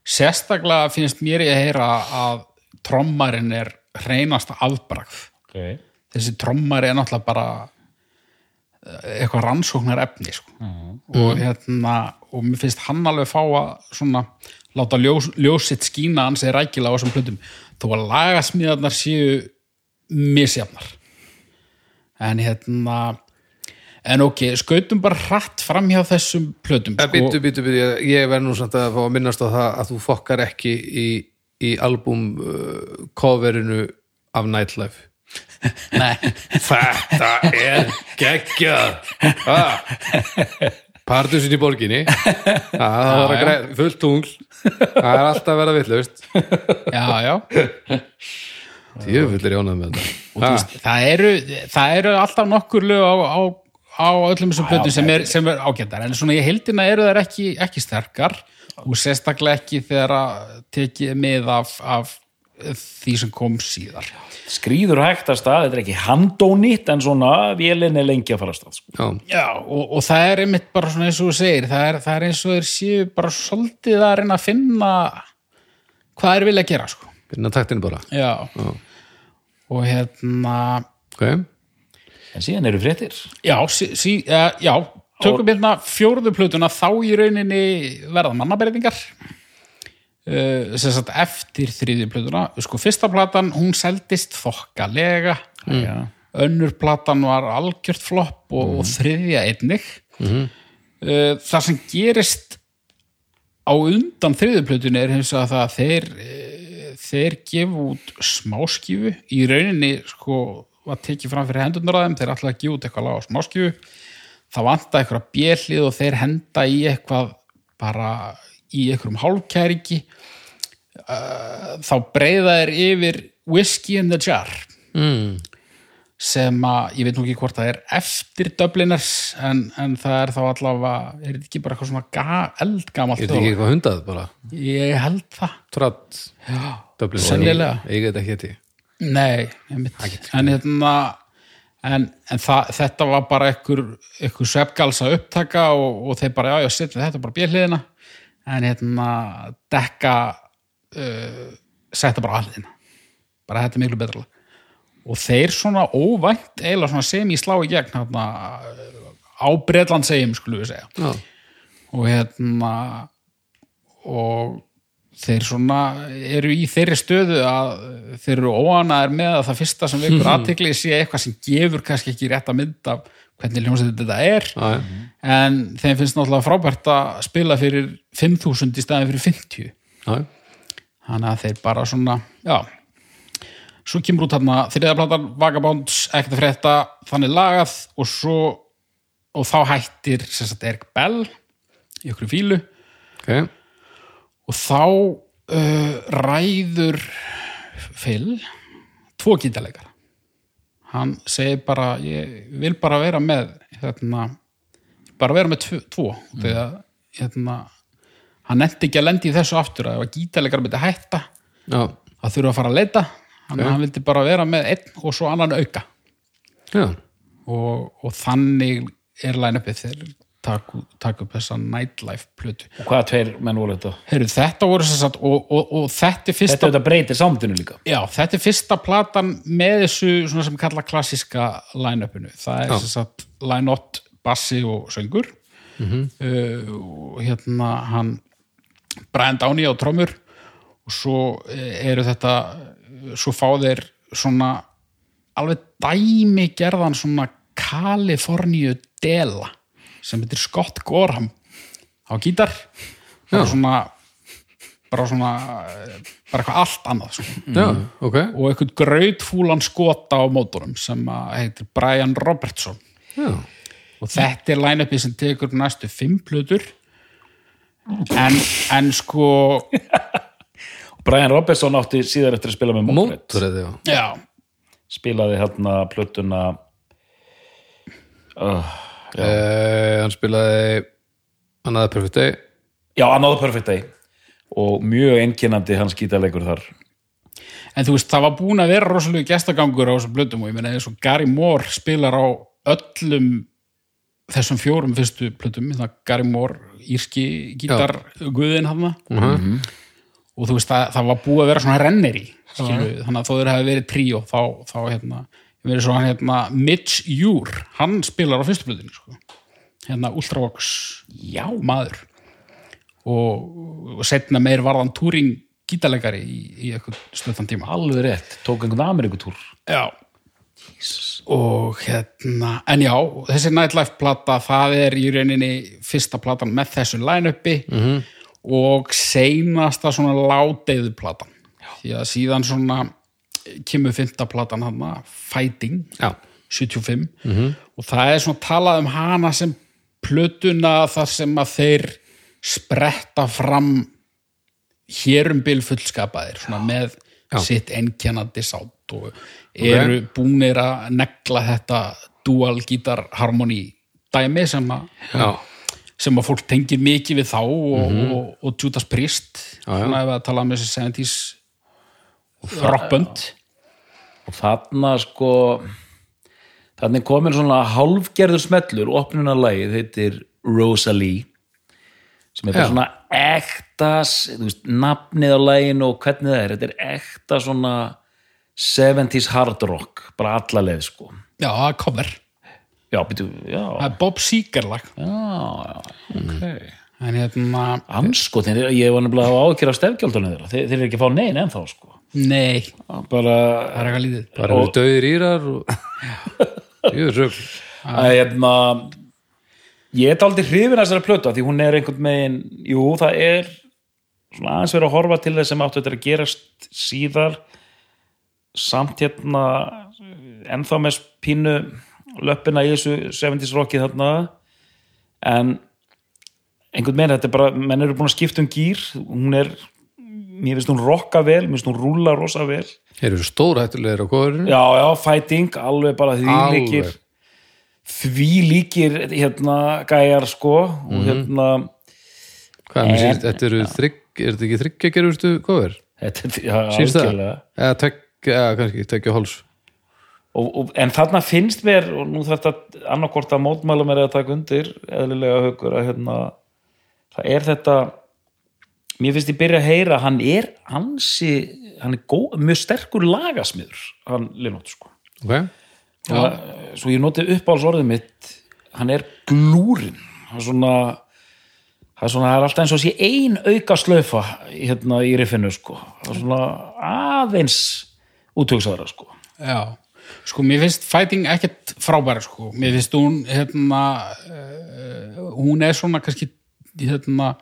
Sérstaklega finnst mér ég að heyra að trommarinn er hreinasta afbragð.
Okay.
þessi trommari er náttúrulega bara eh, eitthvað rannsóknar efni sko. og hérna og mér finnst hann alveg fá að svona láta ljós, ljósitt skína hans er rækilega á þessum plötum þó að lagasmíðarnar séu misjafnar. En hérna en ok, skautum bara hratt fram hjá þessum plötum
sko, býtu, býtu, býtu, ég, ég verð nú samt að fá að minnast á það að þú fokkar ekki í, í album uh, coverinu af Nightlife.
Nei,
Þetta er geggjað. Ah. Partusin í borginni. Það var að greið, fullt tungl. Það er alltaf að vera vitlaust.
Já, já.
Tjöfull er ég ánægð með þetta.
Og þú veist, það eru, það eru alltaf nokkur lög á, á, á öllum þessum plötum sem er, sem er ágændar en svona í heildina eru þær ekki, ekki sterkar. Og sérstaklega ekki þegar að tekið er með af, af því sem kom síðar.
Skrýður hægt að stað, þetta er ekki handónýtt en svona vélinn er lengi að fara að stað sko.
Já,
Já, og, og það er einmitt bara svona eins og þú segir það er, það er eins og þeir séu bara svolítið að reyna að finna hvað þeir vilja gera sko.
finna taktinu bara.
Já. og hérna
Ok,
en síðan eru fréttir.
Já, sí, sí, uh, já. Tökum hérna fjórðu plötuna þá í rauninni verða mannaberðingar sem sagt eftir þriðju plötuna sko fyrsta platan, hún seldist þokkalega.
Já.
önnur platan var algjört flopp og, og þriðja einnig. Uh, það sem gerist á undan þriðju plötunni er hins vegar það að þeir uh, þeir gefa út smáskífu í rauninni sko var tekið fram fyrir hendurnar að þeim. Þeir að gefa út eitthvað lag á smáskífu það vanta eitthvað bjellið og þeir henda í eitthvað bara í einhverjum hálfkæringi uh, þá breyða þeir yfir Whiskey in the Jar.
Mm.
sem að, ég veit nú ekki hvort það er eftir Dubliners en, en það er þá allavega, er þetta ekki bara eitthvað svona ga, eldgamalt
Ég veit ekki eitthvað hundað bara.
Ég held það.
Tratt,
Já,
Dublin
Sennilega.
Ég get ekki hétti
Nei, en hérna en, en það, þetta var bara einhver, einhver svefgalsa upptaka og, og þeir bara, já, já, setja þetta bara bjöliðina en hérna dekka uh, setja bara alliðina bara þetta er miklu betra. Og þeir svona óvænt eiginlega svona sem í slá í gegn hérna, á Bretland segjum skulum við segja.
Já,
og hérna og þeir svona eru í þeirri stöðu að þeir eru óanaðir með að það fyrsta sem vekur aðtekli sé eitthvað sem gefur kannski ekki rétt að mynda af hvernig hljómsveit þetta er.
Já.
en þeim finnst náttúrulega frábært að spila fyrir 5.000 í staðin fyrir 50
já.
þannig að þeir bara svona já. Svo kemur út hérna þriðaplatan Vagabonds, ekkert að frétta þannig lagað og svo og þá hættir sagt Erik Bell í okkur fílu.
Ok.
Og þá uh, ræður Phil tvo gítarleikar hann segir bara ég vil bara vera með hérna, bara vera með tvo, tvo. Mm. þegar hérna, hann nefndi ekki að lendi í þessu aftur að ef að gítarleikar myndi hætta
Já,
það þurfa að fara að leita. Að hann vildi bara vera með einn og svo annan auka. Og, og þannig er line-upið þeir taka tak upp þessa nightlife plötu.
Og hvaða tveir menn voru þetta?
Heyrðu, þetta voru sem sagt og, og, og þetta er fyrsta
þetta breytir samtinu líka.
Já, þetta er fyrsta platan með þessu svona sem kalla klassiska line-upinu. Það er sem sagt line-out, bassi og söngur. Uh, og hérna hann Brian Downey á trommur. Og svo eh, eru þetta svo fá þeir svona alveg dæmi gerðan svona Kaliforníu dela sem heitir Scott Gorham. Á gítar. Bara svona bara svona eh, bara eitthvað allt annað sko.
Já, ok.
Og eitthvað grautfúlan skota á mótorum sem að heitir Brian Robertson.
Já,
og þetta er line-upið sem tekur næstu fimm plötur. En, en sko
Brian Robertson átti síðar eftir að spila með
já.
Já,
spilaði hérna plötuna uh,
Eh, Hann spilaði Another Perfect Day.
Já, Another Perfect Day. Og mjög einkennandi hans gítarleikur þar.
En þú veist það var búin að vera rosalega gestagangur á þessum plötum og ég meina eins og Gary Moore spilar á öllum þessum fjórum fyrstu það Gary Moore, írski gítar guðin hann
Mhm.
og þú veist það, það var búið að vera svona renneri skilu, þannig að þó þeir hafi verið tríó þá, þá hérna, verið svona hérna Mitch Júr, hann spilar á fyrstu plötinu sko. hérna Ultravox já. maður. Og, og setna meir varðan túring gítarleikari í, í eitthvað stöðan tíma.
Alveg rétt, tók einhvern Amerikutúr
Já. Og hérna, en já þessi Nightlife plata, það er í rauninni fyrsta platan með þessu line-upi -hmm. og seinasta svona ládeiðu platan því að síðan svona kemur fymta platan hana Fighting,
Já,
75 -hmm. og það er svona talað um hana sem plötuna þar sem að þeir spretta fram hérumbil fullskapaðir svona með
Já.
sitt einkennandi sátt og eru búnir að negla þetta dual gítar harmony dæmi sem að
já,
sem að fólk tengir mikið við þá og, og, og Judas Priest
já.
svona ef að tala um þessi 70s rockbönd
og þarna sko þarna er komin svona hálfgerður smellur. Opnunarlagið heitir Rosalie sem þetta
Já.
svona ekta þú veist, nafnið á laginu og hvernig það er. Þetta er ekta svona 70s hard rock bara alla leið sko.
Já, það er cover,
já, býtu, já,
það er Bob Seger lag.
Já, já. Ok.
En hérna,
anskotin, ég var nefnilega að ákjöra stefgjaldunni þeirra, þeir, þeir eru ekki að fá nein ennþá sko
nei.
Bara,
það er eitthvað lítið.
Bara eru döðir írar og Jú, rögl
að hérna ég er aldrei hrifin að þessari plötu af því hún er einhvern megin, jú það er svona aðeins verið að horfa til þess sem áttu þetta að gerast síðar. Samt hérna ennþá með pínu löppina í þessu 70s rockið þarna. En einhvern megin þetta er bara, menn eru búin að skipta um gýr hún er, mér finnst hún rocka vel mér finnst hún rúla rosa vel
Þeir eru stórhættulegir á kóðurinn
já, já, fighting, alveg bara því
Alveg.
líkir því líkir hérna gæjar sko og hérna
Hvað
En-
síst, þetta eru þrygg Er þetta ekki þryggja gerurstu kóður? Sýnst það? Eða tveggja, eða kannski tveggja háls
og, og, en þarna finnst mér og nú þetta annarkort að mótmæla mér að taka undir eðlilega haukur að hérna það er þetta mér finnst ég byrja að heyra hann er ansi, hann er góð, mjög sterkur lagasmiður, hann Linot sko.
Ok,
og, svo ég noti uppáhalsorðið mitt hann er glúrin. Það er svona það er svona, það er alltaf eins og sé ein auka slöfa hérna í riffinu sko. Það er svona aðeins útöksaðara sko.
Já, sko mér finnst fighting ekkert frábæri sko, mér finnst hún hérna uh, hún er svona kannski hérna,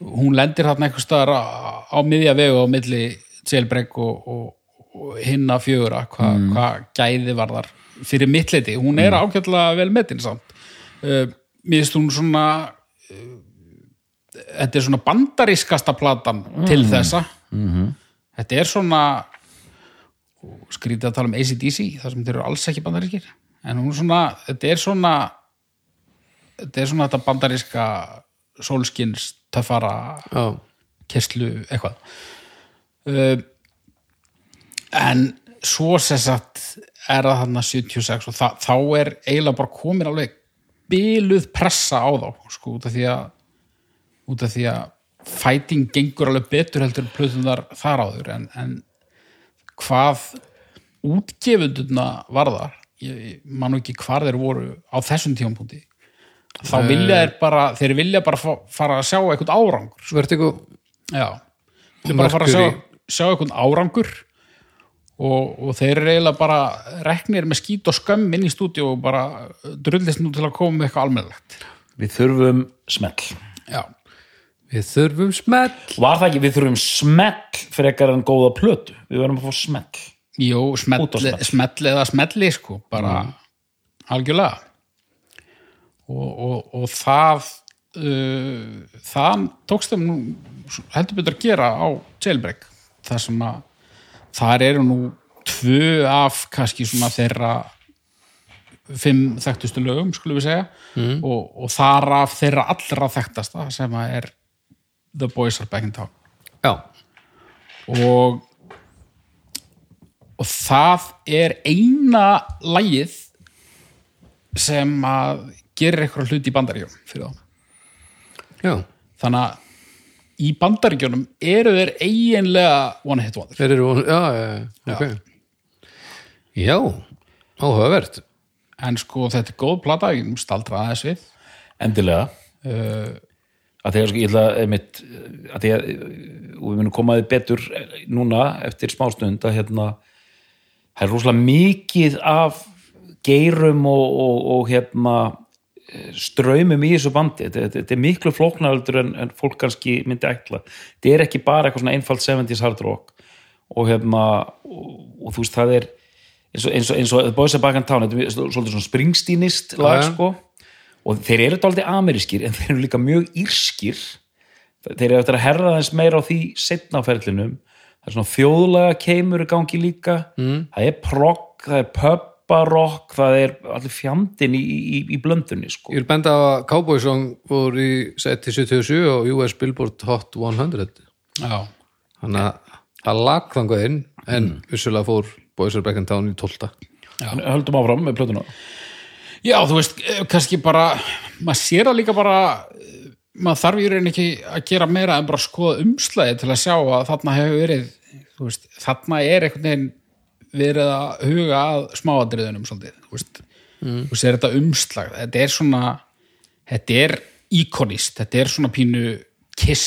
hún lendir þarna einhvers staðar á, á miðja vegu á milli jailbreak og, og, og hinna fjögura hvað
Mm.
hva gæði var þar fyrir mittleiti, hún er ágætlega vel metin samt uh, mér finnst hún svona uh, þetta er svona bandarískasta platan til
Mm.
þessa
Mm-hmm.
þetta er svona skrítið að tala um ACDC þar sem þeir eru alls ekki bandarískir en hún svona, þetta er svona þetta er svona þetta bandaríska sólskins töffara
já,
kerslu eitthvað. Uh, en svo sem sagt er það þarna 76 og þa þá er eiginlega bara komin alveg byluð pressa á þá sko, út af því að út af því að fighting gengur alveg betur heldur en plötunar þar áður. En, en hvað útgefunduna varðar ég, ég man ekki hvar þeir voru á þessum tímapunkti þá vilja þeir bara þeir vilja bara fa- fara að sjá eitthvað árangur.
Vertigo
Já, þú bara fara að sjá, sjá einhvern árangur og, og þeir eru eiginlega bara reknir með skít og skömm inn í stúdíu og bara drullist nú til að koma með eitthvað almennilegt.
við þurfum smell.
Já,
Við þurfum smell.
Var það ekki, við þurfum smell frekar en góða plötu, við verðum að fá smell.
Jú, smell,
smell.
smell eða smelli sko, bara algjörlega og, og, og það uh, það tókst þeim nú heldur betur að gera á jailbreak þar sem að þar eru nú tvö af kannski svona þeirra fimm þekktustu lögum skulum við segja. Og, og þar af þeirra allra þekktasta sem að er The Boys Are Back in Town.
Já,
og og það er eina lagið sem að gerir eitthvað hlut í bandaríjum fyrir þá.
Já.
Þannig að í bandaríkjunum eru þeir eiginlega one hit wonder
Þeir eru, já, já, já, ok. Já, áhugavert.
En sko þetta er góð plata, ég staldra aðeins við.
Endilega. Uh, að því að sko, ég ætla einmitt, að því að og við munum komaði betur núna eftir smástund að hérna það er rosalega mikið af geirum og, og, og hérna ströymum í þessu bandi. Þetta, þetta, þetta er miklu flóknaröldur en, en fólk kannski myndi ætla. Þetta er ekki bara eitthvað svona einfalt 70s hard rock. Og hérna og, og þú veist það er eins og, eins og, eins og Boys Back in Town þetta er svolítið svona springstínist lag
já.
sko. Og þeir eru dálítið amerískir en þeir eru líka mjög írskir. Þeir eru eftir að herra þess meira á því setna á ferlinum. Það er svona þjóðlega keimur gangi líka. Mm. það er progg, það er pubbarokk það er allir fjandinn í, í, í blöndunni sko.
Ég vil benda á að Cowboy Song voru í seti 77 og US Billboard Hot 100
já,
Þannig að það lag þangað inn en vissulega fór Boys Are Back in Town í 12
En höldum áfram með plötuna.
Já þú veist eh, kannski bara, maður sér það líka bara eh, maður þarf í rauninni ekki að gera meira en bara að skoða umslæði til að sjá að þarna hefur verið þú veist, þarna er einhvern veginn verið að huga að smáadriðunum svolítið, mm. þú sér þetta umslag, þetta er svona þetta er íkonist þetta er svona pínu kiss.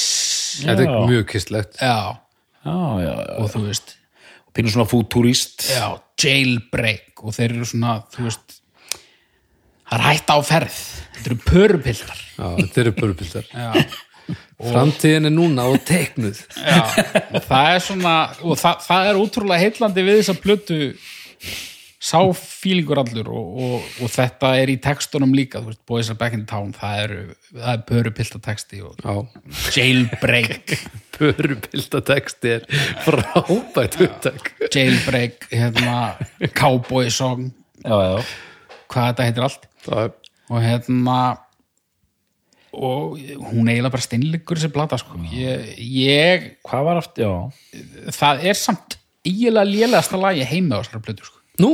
Þetta
Já.
er mjög kistlegt
já,
já, já, já.
og þú veist.
Og pínur svona fútúrist
já, jailbreak og þeir eru svona, þú veist það er hætta á ferð. Þetta eru pörupillar
Já, þetta eru pörupildar
já
Framtíðin er núna og teiknuð.
Já, og það er svona og það, það er útrúlega heitlandi við þessa plötu sá fílingur allur og, og, og þetta er í textunum líka, þú veist, Boys are back in town það er, það er pörupilta texti og
Já,
jailbreak.
Pörupildateksti er frábært upptak
jailbreak, hérna cowboy song,
já, já,
hvað þetta heitir allt. Og hérna og hún eiginlega bara steinleikur þessi plata sko. Ég, ég,
hvað var aftur, já.
Það er samt eiginlega lélegasta lagi heimi á þessari plötu sko.
Nú,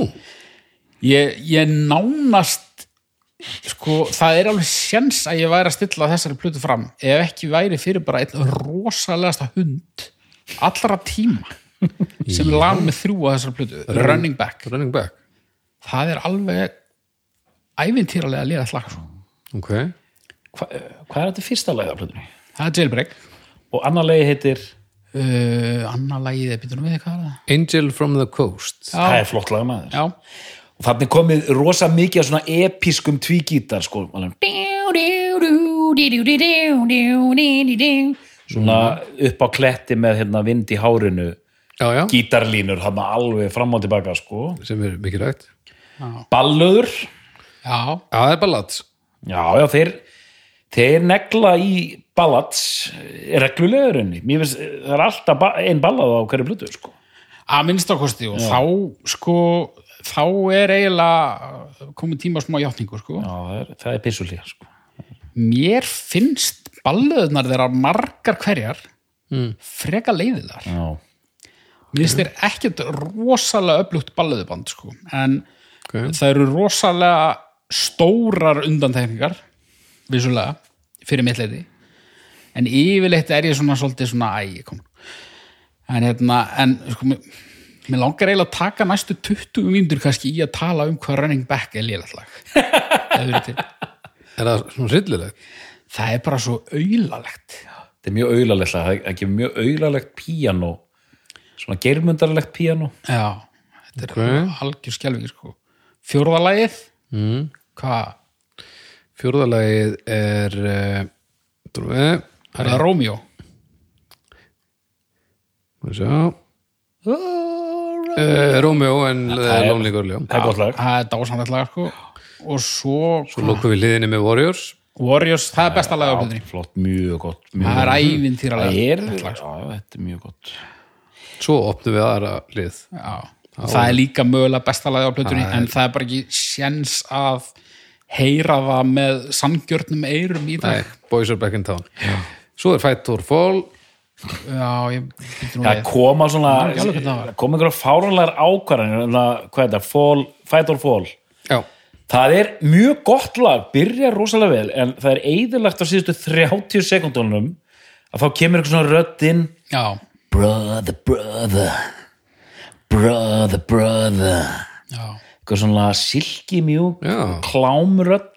ég, ég nánast sko, það er alveg sjens að ég væri að stilla þessari plötu fram ef ekki væri fyrir bara einn rosalegasta hund allra tíma sem er lag með þrjú á þessari plötu Running Back,
running back.
Það er alveg ævintýralega liða slag sko.
Ok,
Hva, hvað er þetta fyrsta lagið af plötunni?
það er Jailbreak.
Og annar lagi heitir?
Uh, annar lagið er býtunum við hvað er það?
Angel from the Coast.
Það er flott lag maður.
Já,
og þannig komið rosa mikið af svona episkum tvígítar sko. Alveg, svona upp á kletti með hérna, vind í hárinu.
Já, já,
gítarlínur hann alveg fram og tilbaka sko.
Sem er mikilvægt.
Ballöður.
Já,
Já, það er ballad
já já þeir þeir negla í ballads reglulegur henni finnst, það er alltaf ba ein ballað á hverju blutu sko.
Að minnstakosti og þá sko þá er eiginlega komið tíma á smá játningu sko.
Já það er, það er pissulíja sko.
Mér finnst ballöðnar þeirra margar hverjar mm. freka leiðilar
já.
Mér finnst þér ekkert rosalega öflugt balluðuband sko. en
Ok.
það eru rosalega stórar undantekningar vissulega, fyrir mitt leiti en yfirleitt er ég svona svolítið svona æ, kom. En hérna, en sko mér, mér langar eiginlega að taka næstu 20 mínútur kannski í að tala um hvað running back er lélegt lag. Ef þið vitið.
Er það svona hryllilegt?
það er bara svo auðlalegt
þetta er mjög auðlalegt það er ekki mjög auðlalegt píanó. Svona geirmundarlegt píanó.
Já, þetta er
Ok.
algjör skelfingi sko. fjórðalagið
Mm.
hvað,
Fjórðalagið er uh, við
er það Rómjó
uh, Rómjó en Lonely Girl, já.
það er gott lag.
Það er lag sko. og svo,
Svo lókum við hliðinni með Warriors.
Warriors, það er besta lag á blöðinni
flott, mjög gott mjög
það er
það
þetta lag, sko.
já, þetta er mjög gott.
Svo opnum við aðra hlið
Já, það er líka mögulega besta lagi á plötunni en það er bara ekki sjens að heyra það með sangjörnum eirum í
Nei,
dag
Boys are back in town. Svo er Fight or Fall.
Já, ég
það koma svona koma einhverja fáránlegar ákvarðanir um hvað er þetta, fall, fight or fall.
Já,
það er mjög gott lag, byrjar rosalega vel en það er eðilagt á síðustu 30 sekundunum að þá kemur eitthvað svona rödd inn.
Já,
brother, brother. Brother, brother.
Já,
eitthvað svona silki mjúk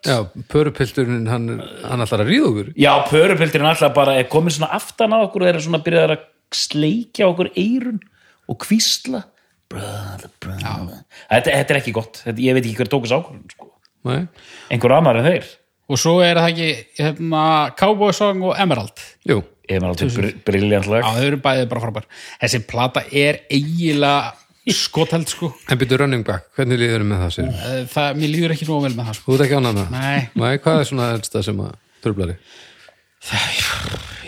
já, pörupilturinn hann, hann ætlar að ríða okkur.
Já, pörupildurinn alltaf bara er komin svona aftan á okkur og er svona byrjað að sleikja okkur eirun og kvísla brother, brother. Þetta, þetta er ekki gott, þetta, ég veit ekki hver tókus ákvörðun sko.
Nei,
einhver annar en þeir.
Og svo er það ekki hérna, Cowboy Song og Emerald.
Jú.
Ég er alltaf br briljant lag.
Já, þau eru bæðið bara frábær. Þessi plata er eiginlega skoteld sko
En byrju running back, hvernig líður með það sér?
Eh, það, Mér líður ekki nóg vel með það sko
Þú ert ekki ánað með það?
Nei,
Nei, hvað er svona elsta sem að tröflari?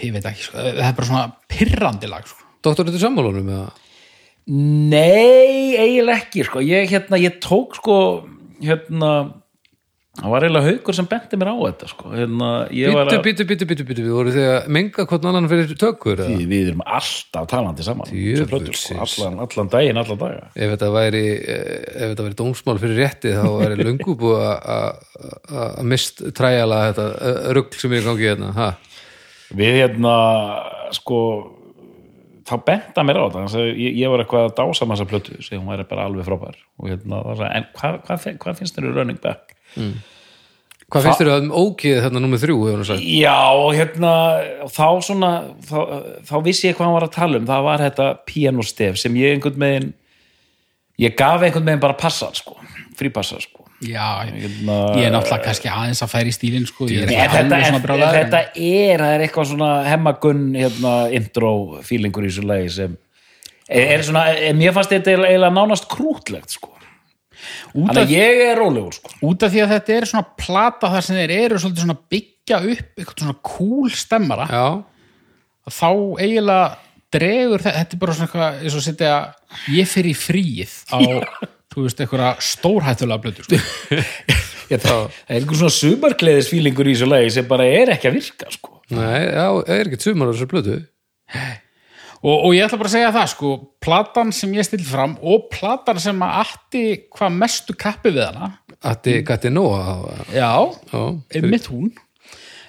ég veit ekki sko Það er bara svona pirrandi lag sko
Doktor, þetta er sammálunum með það?
Nei, eiginlega ekki sko. ég, hérna, ég tók sko hérna það var eiginlega haukur sem benti mér á þetta sko. að
bítu, bítu, bítu, bítu, við voru því að menga hvort annan fyrir tökur eða?
Við, erum alltaf talandi saman plötur, sko, allan, allan daginn, allan daga
Ef þetta væri, eh, ef þetta væri dómsmál fyrir rétti þá væri löngu búið að- mist træjala þetta eh, rugl sem er í gangi hérna ha?
við hérna sko þá benda mér á þetta ég, ég var eitthvað að dása massa plötu sem hún væri bara alveg frábær og hérna, en hvað hva, hva, hva finnst þér í running back?
Hvað finnst þér um ókið þarna númer þrjú?
Já, og hérna þá svona, þá, þá vissi ég hvað hann var að tala um, það var þetta pianostef sem ég einhvern veginn ég gaf einhvern veginn bara passa sko, frípassa sko.
Já,
Hérna-
ég er náttúrulega kannski aðeins að færi í stílinn sko. Ég er ekki
þetta,
alveg svona
er,
en-
þetta er, það er eitthvað svona hemmagunn hérna, intro feelingur í þessu lagi sem er, er svona, er, mér fannst þetta eiginlega nánast krútlegt sko. Þannig að ég er rólegur sko.
út af því að þetta er svona plata þar sem þeir eru svolítið svona byggja upp eitthvað svona cool stemmara
Já,
þá eiginlega dregur þetta, þetta er bara svona eitthvað eins og setja ég fyrir í fríið á þú veist, eitthvað stórhættulega blötu sko.
Ég, það, það er einhver svona sumargleðis feelingur í þessu lagi sem bara er ekki að virka sko.
nei, já, það er ekkert sumar á þessu blötu
og, og ég ætla bara að segja það sko, platan sem ég still fram og platan sem að atti hvað mestu kappi við hana.
Atti Gatti Nóa
já, einmitt hún.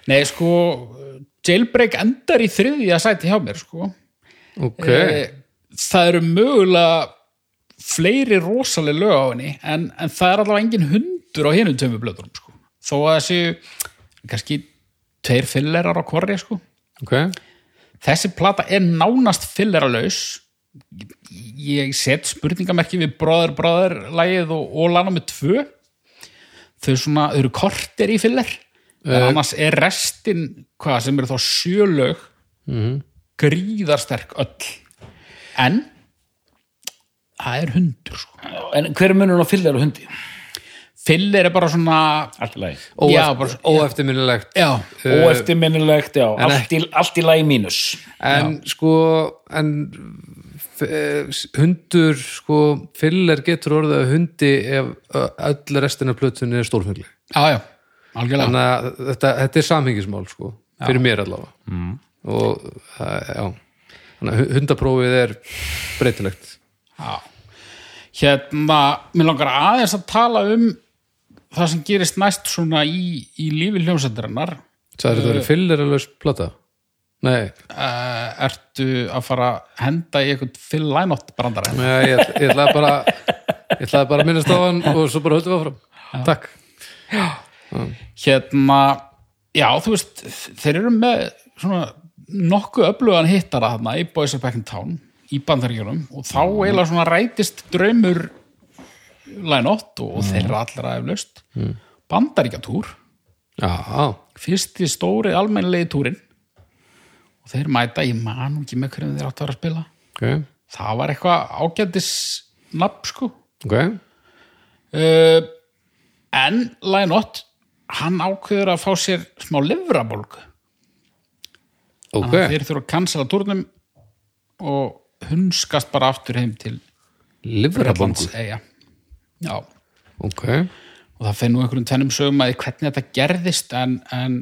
Nei sko jailbreak endar í þriðja sæti hjá mér sko.
Ok.
Eh, það eru mögulega fleiri rosaleg lög á henni en, en það er allavega engin hundur á hinum tömu blöðunum sko. þó að þessi kannski tveir fillerar á korri sko.
Ok,
þessi plata er nánast filleralaus ég set spurningamerki við bróður bróður lagið og, og lana með tvö þau svona, þau eru kortir í filler en annars er restin hvað sem eru þá sjölög mm. gríðarsterk öll en það er hundur sko.
en hver er munurinn á fyllir og hundi?
Filler er bara svona
allt í lagi.
Já,
Óeft,
bara,
óeftirminnilegt.
Já,
óeftirminnilegt, já, allt í, allt í lagi mínus.
En sko en eh, hundur sko filler getur orðið að hundi ef öll restina af plötunni er stórfengli
já, já, algjörlega.
Þannig að þetta, þetta er samhengismál sko fyrir mér allavega. Mm. og það, já. Þannig að hundaprófið er breytilegt.
Já. Hérna, mér langar aðeins að tala um það sem gerist næst svona í, í lífi hljómsættarinnar
Það er þetta verið fyllir plata? Nei,
uh, ertu að fara að henda í eitthvað Phil Lynott brandara?
Nei ég, ég ætlaði bara ég ætlaði bara að minnast á hann og svo bara höldum við áfram. Takk.
Hérna, já þú veist þeir eru með svona nokkuð öflugan hittara þarna í Boys of Back in Town í bandaríkjunum og þá eiginlega svona rætist draumur Lynott og þeirra allra eflaust mm. bandaríkjatúr.
Já,
fyrsti stóri almennilegi túrin og þeir mæta, ég man nú ekki með hvernig þeir áttu að vera að spila.
Ok,
það var eitthvað ágætis nafn sko.
Ok.
Uh, en Lynott hann ákveður að fá sér smá livrabólgu.
Ok,
Þannig að þeir þurfa að cancela túrnum og hunskast bara aftur heim til
livrabongu
Bretlandseyja já,
Ok,
og það finnum einhverjum tvennum sögum að hvernig þetta gerðist en, en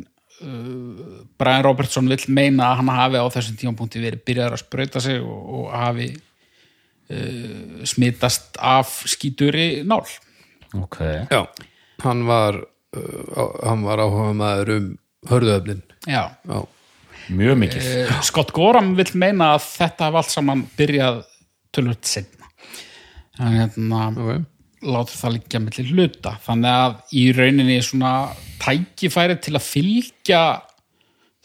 uh, Brian Robertson vill meina að hann hafi á þessum tímapunkti verið byrjaður að sprauta sig og, og hafi uh, smitast af skíturi nál.
Ok,
já. Hann var uh, hann var áhuga maður um hörðuöfnin
já.
Já,
mjög mikið.
Uh, Scott Gorham vill meina að þetta hafa allt saman byrjað tölvöld setna en hérna
ok
látur það liggja millir hluta. Þannig að í rauninni svona tækifæri til að fylgja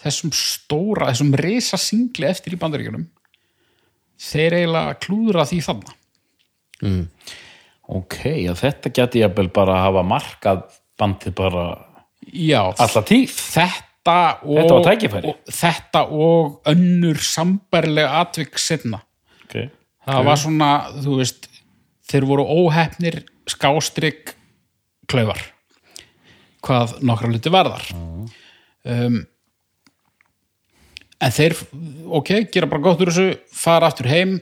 þessum stóra þessum risa singli eftir í bandaríkjunum þeir eiginlega klúðra því þannig
ok, já, þetta geti ég bara að hafa markað bandið bara alla tíð.
Þetta og,
Þetta
og þetta og önnur sambærlega atvik setna
ok,
það var svona, þú veist þeir voru óhefnir skástrygg klaufar hvað nokkra hluti varðar. Um, en þeir ok, gera bara gott úr þessu fara aftur heim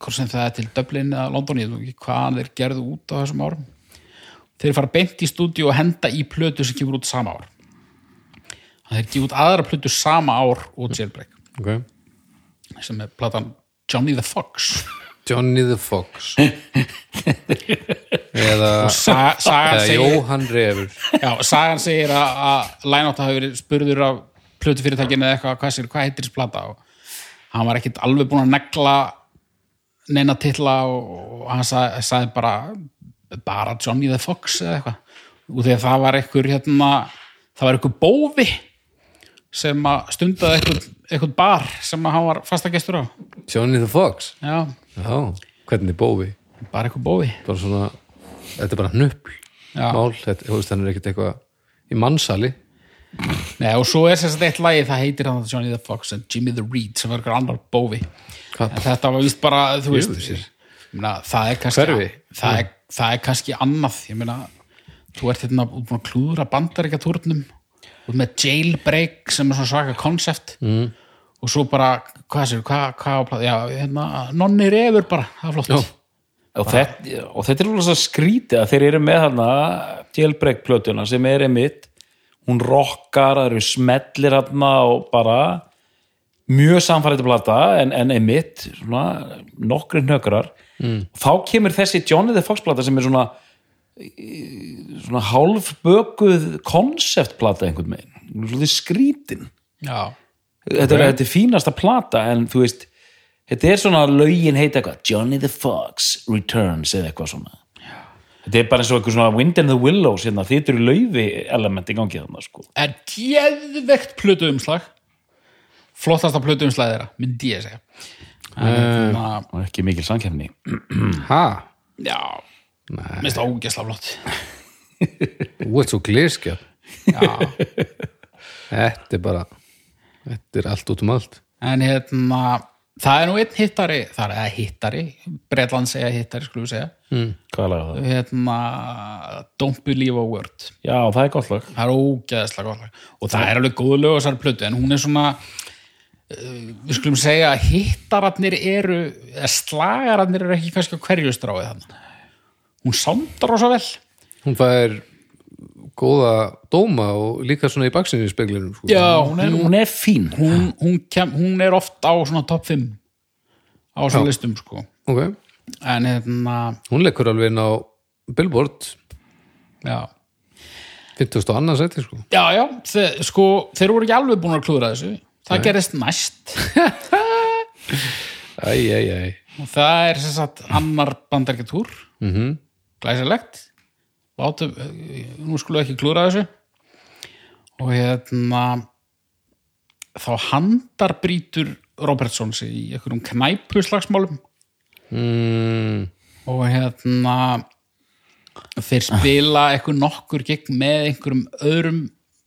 hvort sem það er til Dublin eða London, ég veit ekki hvaðan þeir gerðu út á þessum árum. Þeir fara beint í stúdíu og henda í plötu sem kemur út sama ár. Þeir gefa út aðra plötu sama ár og Jailbreak.
Ok,
sem er platan Johnny the Fox
Johnny the Fox. Eða
Sa
Eða
segir
Jóhann Refur.
Já, sagan segir að, Lænótt hafi verið spurður af plötufyrirtækinu eða eitthvað, hvað, hvað heitir þessi plata? Og hann var ekkit alveg búin að negla neina titla og, hann sagði, sagði bara bara Johnny the Fox eða eitthvað. Og að það var einhver hérna, það var einhver bófi sem að stundaði einhver, einhver bar sem að hann var fastagestur á.
Johnny the Fox?
Já,
Já, hvernig bófi
bara einhver bófi
bara svona, þetta er bara
Já.
mál, þetta, þú veist, er ekkert eitthvað í mannsali
Nei, og svo er að eitt lagi það heitir hann Johnny the Fox and Jimmy the Reed sem var einhver annar bófi en þetta var víst bara, þú veist ég meina, það er kannski það er, það er kannski annað ég meina, þú ert hérna búin að klúðra bandaríkja túrnum út með jailbreak sem er svona svaka konsept. Mm. Og svo bara, hvað sér, hvað, hvað já, hérna, nonni refur bara það er flott.
Og þetta, og þetta er alveg svo skrítið að þeir eru með þarna jailbreak plötuna sem er einmitt hún rockar, það eru smellir þarna og bara mjög samfæriði plata en, en einmitt svona nokkri hnökrar. Mm. þá kemur þessi Johnny the Fox plata sem er svona svona hálfbökuð konceptplata einhvern veginn. Svona skrítin.
Já,
þetta er, þetta er fínasta plata en þú veist, þetta er svona lögin heita eitthvað, Johnny the Fox Returns eða eitthvað svona. Þetta er bara eins og eitthvað svona Wind in the Willows hérna, þetta eru laufi element í gangi þarna sko.
er geðvegt plötu umslag. Flottasta plötu umslag þeirra, myndi ég segja. En, hérna,
og ekki mikil samkefni
Ha?
já. Minnst það ógesla flott.
Þú ert svo glirskjað
já.
Þetta er bara Þetta er allt út um allt
En hérna, það er nú einn hittari, það er hittari, Bretland segja hittari, skulum við segja,
hvað er það?
hérna, Don't Believe a Word.
Já, það er gott lag
Það er ógeðslega gott lag. Og það er alveg góð lög á þessari plötu, en hún er svona, uh, við skulum segja að hittararnir eru, eða slagararnir eru ekki kannski á hverju stráið þannig. Hún sándar rosa vel.
Hún fær góða dóma og líka svona í baksinni í speglinum sko.
Já, hún er,
hún er fín.
hún, hún, kem, hún er oft á svona topp 5 á þessum listum sko.
Ok.
En hérna,
hún leikur alveg inn á Billboard.
Já.
50 og annað sæti sko.
Já, já, þeir, sko, þeir voru ekki alveg búin að klúðra þessu. Það gerist næst.
Æj, æj, æj
og það er sem sagt annar bandarketúr mm -hmm. glæsilegt látum, nú skulum við ekki klúra þessu. Og hérna þá handarbrýtur Robertson sig í einhverjum knæpuslagsmálum
mm,
og hérna þeir spila eitthvað nokkur gegn með einhverjum öðrum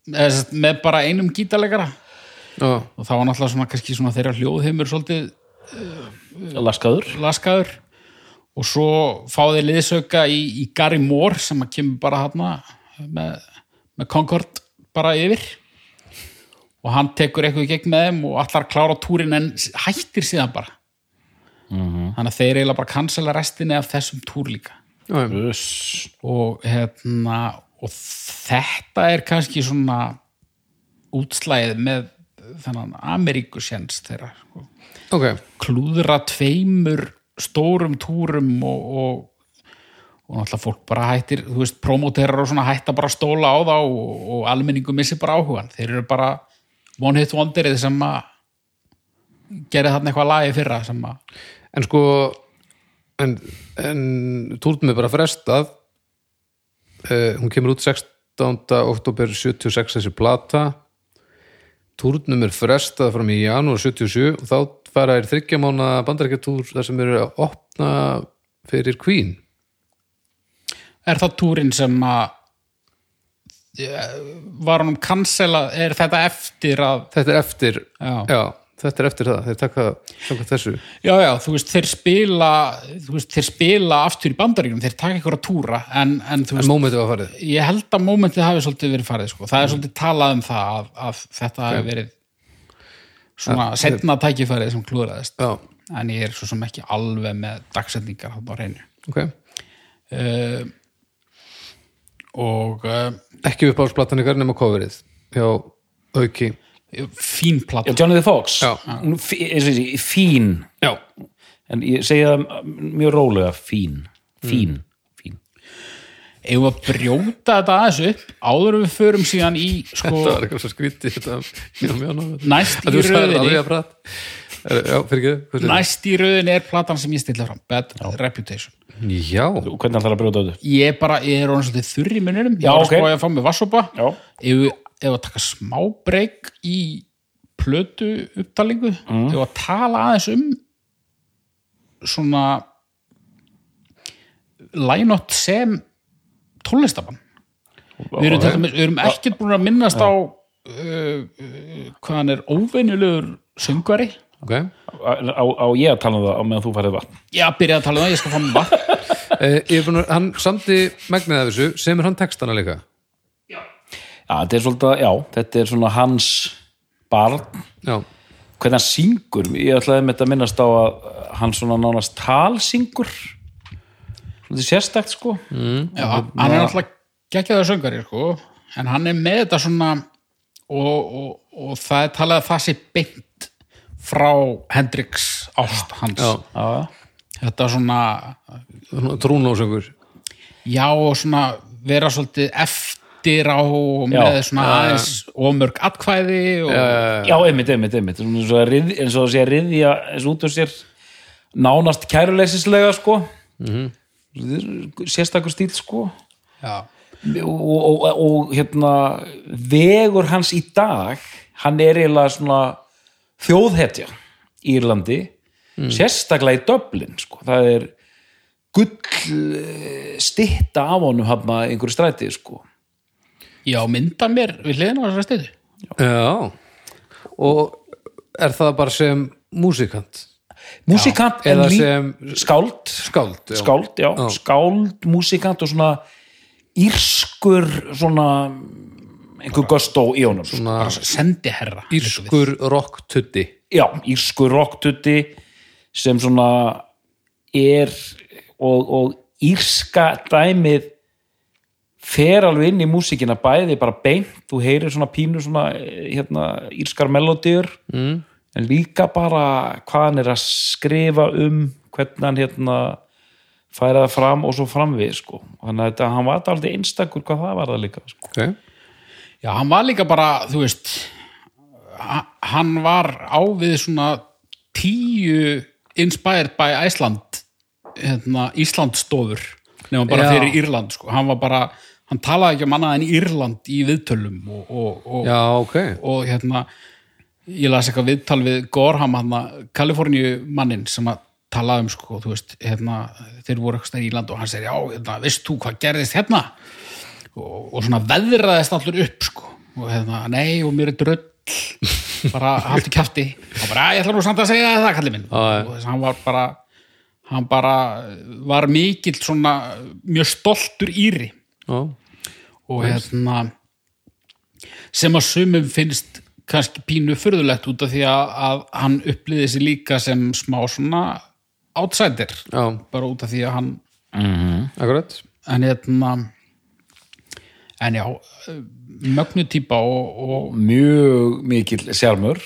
eða sem sagt, með bara einum gítarleikara.
Já,
og það var náttúrulega svona svona þeirra hljóðheimur svolítið
laskaður.
laskaður og svo fá þeir liðsauka í, í Gary Moore sem að kemur bara hana með, með Concord bara yfir. Og hann tekur eitthvað gegn með þeim og allar klára túrin en hættir síðan bara. Þannig að þeir eiginlega bara cancela restinni af þessum túr líka.
Já, já.
Uss.
og hérna og þetta er kannski svona útslæðið með þennan Ameríkusjens þeirra sko.
Ok,
klúðra tveimur stórum túrum og, og, og náttúrulega fólk bara hættir þú veist, promóterar og svona hætta bara stóla á þá og, og almenningu missi bara áhugan þeir eru bara one hit wonderið sem að gera þarna eitthvað lagi fyrra sem að
en sko en, en túrnum er bara frestað uh, hún kemur út 16. oktober 76 þessi plata túrnum er frestað fram í janúar 77 og þá fara er þryggja mánu bandarækjatúr þar sem eru að opna fyrir Queen.
Er það túrin sem að var hann um cancela er þetta eftir að
þetta er eftir
Já.
já, þetta er eftir það, þeir taka þessu.
Já, já, þú veist, þeir spila veist, þeir spila aftur í bandaríkjum þeir taka ykkur að túra en, en
en mómentið var farið.
Ég held að mómentið hafi svolítið verið farið, sko, það er svolítið talað um það að, að þetta hafi verið svona setna tækifærið sem klúðraðist,
já,
en ég er svo sem ekki alveg með dagsetningar hann á reynu
ok.
Uh, og uh,
ekki upp ásplatan ykkar nema coverið hjá auki.
Fín platt
Já, Johnny the Fox.
Já.
Fín.
Já,
en ég segi það mjög rólega fín, fín, fín
eigum við að brjóta þetta aðeins upp áður en við förum síðan í sko,
það var eitthvað svo þetta já, náður
næst í
Þú það Já, ekki
næst í röðinni er platan sem ég stilla fram Bad Reputation.
Já,
og hvernig ætlar að brjóta þetta
ég er bara, ég er orðin svolítið þurr í munninum. Ég
Já,
var
ok.
að spája að fá mig vassopa
Já.
ef við taka smá breyk í plötu upptalingu
Mm.
ef við að tala aðeins um svona lænott sem tónlistabann við erum, okay. við erum ekkert búin að minnast á uh, uh, hvað hann er óvenjulegur söngvari.
Ok.
Á, á, ég að tala um það á meðan þú farið vatn?
Já, byrjaði að tala um það, ég skal fá mig vatn.
Eh, ég er búin að, Hann samdi megnið af þessu. Sem er hann textana líka?
Já, þetta er svolítið, já, þetta er svona hans barn,
Já,
hvernig hann syngur ég ætlaði með þetta að minnast á að hann svona nánast talsyngur svolítið sérstakt sko.
Já, hann er alltaf geggjaður söngari sko, en hann er með þetta svona og, og, og það er talað að það sé beint frá Hendrix ást hans.
Já,
Já,
þetta svona
trúnósöngur.
já og svona vera svolítið eftir á og
Já.
með svona aðeins og mörg atkvæði og,
já einmitt, einmitt, einmitt. Svona eins og að ryð- eins og að sé að riðja eins út úr sér nánast kæruleysislega sko. Mm sérstakur stíl sko
já,
og, og, og, og hérna vegur hans í dag hann er eiginlega svona þjóðhetja í Írlandi sérstaklega í Dublin sko. það er gull eh, stytta af honum hann einhverju stræti sko.
já, mynda mér við hliðina á þessari stiðu
Já Og er það bara sem músikant?
Músikant en líka skáld
skáld já.
skáld, já,
Já.
skáld, músikant og svona írskur svona einhver gustó í honum
Svona
sendiherra
írskur rocktutti
já, írskur rocktutti sem svona er og, og írska dæmið fer alveg inn í músíkina bæði bara beint, þú heyrir svona pínu svona eh, hérna, írskar melodíur mm. En líka bara hvað hann er að skrifa um hvernig hann hérna færa það fram og svo framvið sko. þannig að þetta, hann var alltaf einstakur hvað það var það líka sko.
ok,
Já, hann var líka bara, þú veist ha- hann var á við svona tíu inspired by Iceland hérna, Íslandstofur nema bara
Já.
fyrir Írland sko. hann var bara, hann talaði ekki um annað en Írland í viðtölum og, og, og,
já, ok
og hérna ég las eitthvað viðtal við Gorham Kaliforníu mannin sem að talaði um sko, þú veist, hérna þeir voru eitthvað í Írland og hann segir, já, hérna, veist þú hvað gerðist hérna? Og, og svona veðraðist allur upp sko, og hérna, nei, og mér er dröll bara haltu kjafti. Og bara, "Æ, ég ætla nú samt að segja það, kallið minn. Og þess að hann var bara hann bara var mikill svona mjög stoltur íri.
Já,
og hérna sem að sumum finnst kannski pínu furðulegt út af því að, að hann upplýði sig líka sem smá svona outsider.
Já,
bara út af því að hann
akkurat.
En hérna en já mögnu típa og, og
mjög mikill sjármur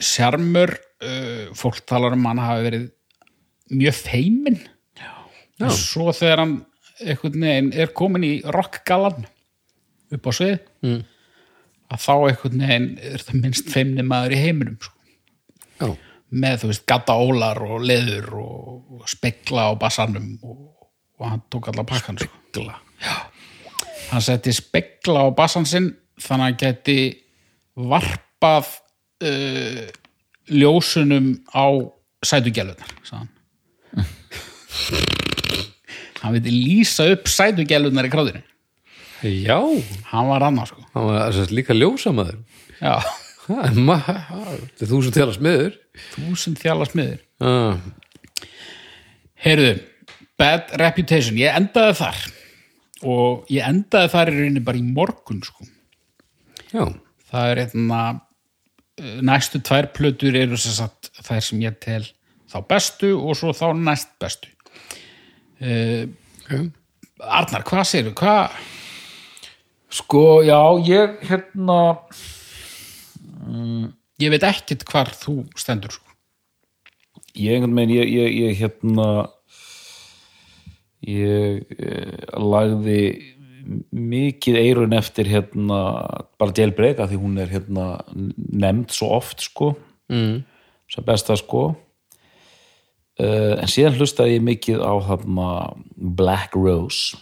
sjarmur uh, fólk talar um hann hafi verið mjög feimin en svo þegar hann einhvern veginn er komin í rockgalan upp á svið
Mm.
Að þá einhvern veginn er það minnst feimni maður í heiminum sko. með þú veist gata ólar og leður og, og spekla á bassanum og, og hann tók allar pakkan spekla hann setti spekla á bassan sinn þannig að hann geti varpað uh, ljósunum á sætugælunar sagði hann. Hann viti lýsa upp sætugælunar í kráðinu
já.
Hann var annað sko.
Hann var að líka ljósamaður.
Já,
þetta er þú sem tala smiður.
Þúsund þjála smiður.
Ah,
Heyrðu, Bad Reputation, ég endaði þar. Og ég endaði þar í rauninni bara í morgun sko.
já,
Það er hérna eh, næstu tvær plötur eru sem sagt þær sem ég tel þá bestu og svo þá næst bestu. Uh,
ok
Arnar, hvað segirðu? Hvað?
Sko, já, ég hérna
Ég veit ekkit hvar þú stendur sko.
ég einhvern veginn, ég, ég, ég hérna ég eh, lagði mikið eirun eftir hérna bara delbreyka því hún er hérna nefnd svo oft sko
mm.
sem besta sko uh, en síðan hlustaði ég mikið á þarna Black Rose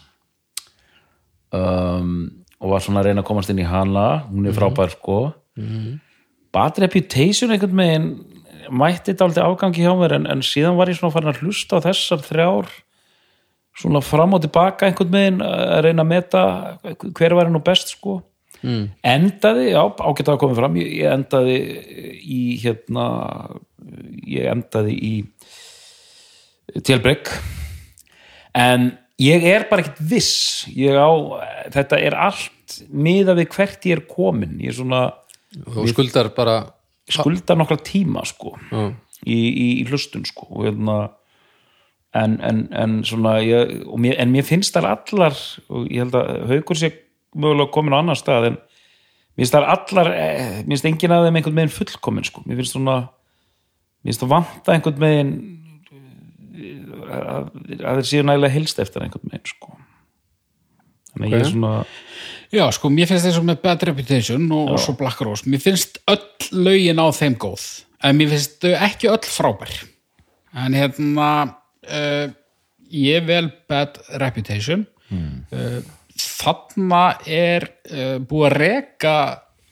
um, og var svona að reyna að komast inn í hana. Hún er frábær sko. Bad Reputation einhvern veginn mætti þetta aldrei afgangi hjá mér en, en síðan var ég svona farin að hlusta á þessar þrjár svona fram og tilbaka einhvern veginn að reyna að meta hver var nú best sko. Mm. endaði, já, ágætt að koma fram ég, endaði í hérna ég endaði í tilbreyk en ég er bara ekkert viss. Á, þetta er allt miða við hvert ég er komin. Ég er svona
og skuldar bara
skulda nokkra tíma sko
já,
í, í, í hlustun sko og hérna en, en, en svona ég, mér, en mér finnst þar allar og ég held að haukur sé mögulega komin á annar stað en mér finnst þar allar eh, mér finnst enginn af þeim einhvern veginn fullkomin sko. Mér finnst svona mér finnst það vanta einhvern veginn að, að þeir séu nægilega helst eftir einhvern veginn sko. Þannig að ég er svona
Já, sko, mér finnst þessu með Bad Reputation og, og svo Black Rose, mér finnst öll lögin á þeim góð, en mér finnst þau ekki öll frábær. En hérna uh, ég vel Bad Reputation. Uh, þarna er uh, búið að reka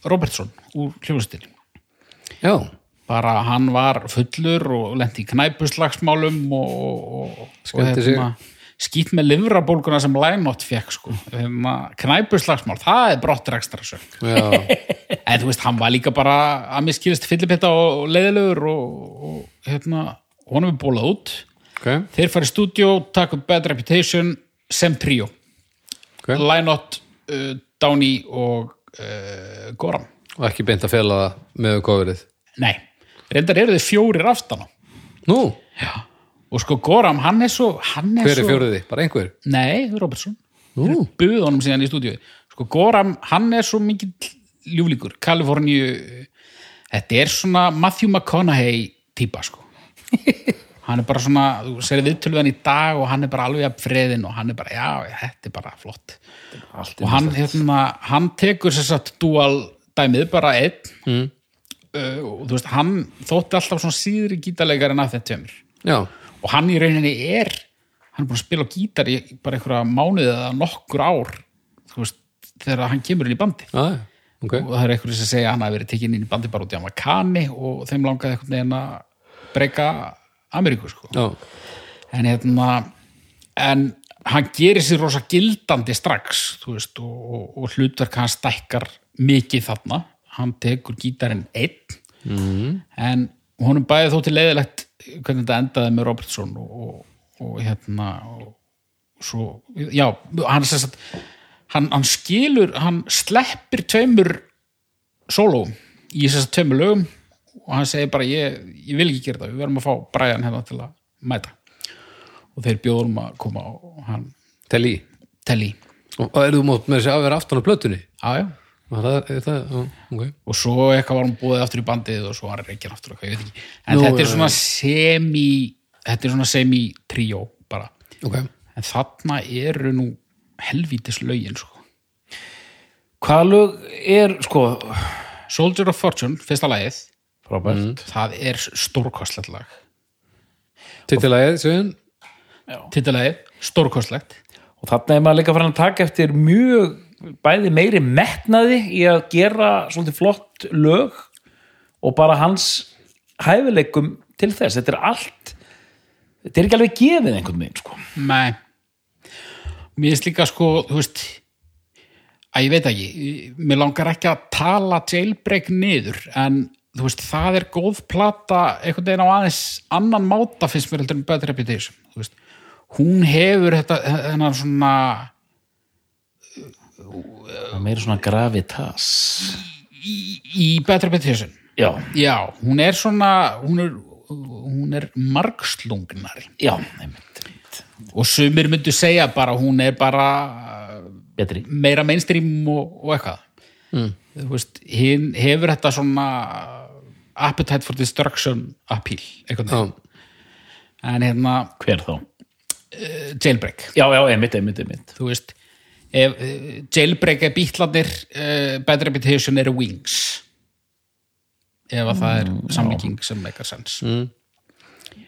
Robertson úr hljóðstil
já,
bara hann var fullur og lendi í knæpuslagsmálum og, og, og, og
Skemmti sig.
skýt með livrabólguna sem Lænott fekk sko. Hérna, knæpuslagsmál, það er brottur ekstra
já,
en þú veist, hann var líka bara að mér skilist fyllipitta og, leiðilegur og, og hérna, honum er bólað út.
Ok,
þeir fara í stúdíó, taka upp Bad Reputation sem tríó.
Ok.
Lænott, uh, Downey og uh, Goran.
Og ekki beint að fela það með kofrið
nei, reyndar eru þið fjórir aftan á.
Nú,
og sko Goram, hann er svo hann er
hver er
svo,
fjóriði? bara einhver?
Nei, Robertson.
Nú.
buð honum síðan í stúdíu. Sko Goram, hann er svo mikið ljúflíkur, Kaliforníu þetta er svona Matthew McConaughey típa sko. Hann er bara svona, þú sér viðtöluðan í dag og hann er bara alveg að freðin og hann er bara, já, þetta er bara flott.
Allt
og hann, hérna, hann tekur sér satt dual dæmið, bara einn. Mm. Og þú veist, hann þótti alltaf svona síðri gítarleikar en að þetta tjömmur
já,
og hann í rauninni er hann er búin að spila gítar í bara einhverja mánuði eða nokkur ár veist, þegar hann kemur inn í bandi
já, já, ok.
Og það er einhverju sem segja að hann hafi verið tekinn inn í bandi bara út í hann var kani og þeim langaði einhvern veginn að breyka Ameríku sko. En hérna en hann gerir sér rosa gildandi strax veist og, og, og hlutverk hann stækkar mikið þarna hann tekur gítarinn einn mm. en honum bæði þó til leiðilegt hvernig þetta endaði með Robertson og, og, og hérna og svo, já, hann sem sagt hann, hann skilur, hann sleppir tveimur sóló í þess að tveimur lögum og hann segir bara ég, ég vil ekki gera það, við verðum að fá Brian hérna til að mæta og þeir bjóðum að koma og hann
tel í og og eru þú mót með þessi að vera aftan á plötunni
já, já.
Það er það, já, ok.
Og svo eitthvað var hann búið aftur í bandið og svo var hann reykjan aftur eitthvað, ég veit ekki. En
Nú,
þetta er svona semi þetta er svona semi tríó bara.
Ok,
en þarna eru nú helvítis lögin sko.
Hvað lög er, sko,
Soldier of Fortune, fyrsta lagið.
Frábært,
það er stórkostlegt lag.
Titilagið, séðan
tittilagið, stórkostlegt.
Og þarna er maður líka farin að taka eftir mjög bæði meiri metnaði í að gera svolítið flott lög og bara hans hæfileikum til þess, þetta er allt þetta er ekki alveg gefið einhvern veginn sko.
Nei. Mér finnst líka sko, þú veist að ég veit ekki mér langar ekki að tala jailbreak niður, en þú veist, það er góð plata einhvern veginn á aðeins annan máta finnst mér heldur en Bad Reputation hún hefur þetta hennar svona
meira svona gravitas.
Í, í Bad Reputation
já,
já, hún er svona hún er, hún er margslungnari
já, einmitt, einmitt.
og sumir myndu segja bara hún er bara
betri.
meira mainstream og, og eitthvað. Mm. þú veist, hinn hefur þetta svona appetite for destruction appeal veginn. En hérna
hver þá?
uh, jailbreak,
já, já, einmitt, einmitt, einmitt.
Þú veist ef uh, jailbreak er bítlarnir uh, bad reputation eru wings. Ef að það er samlíking sem meikar sens. Mm.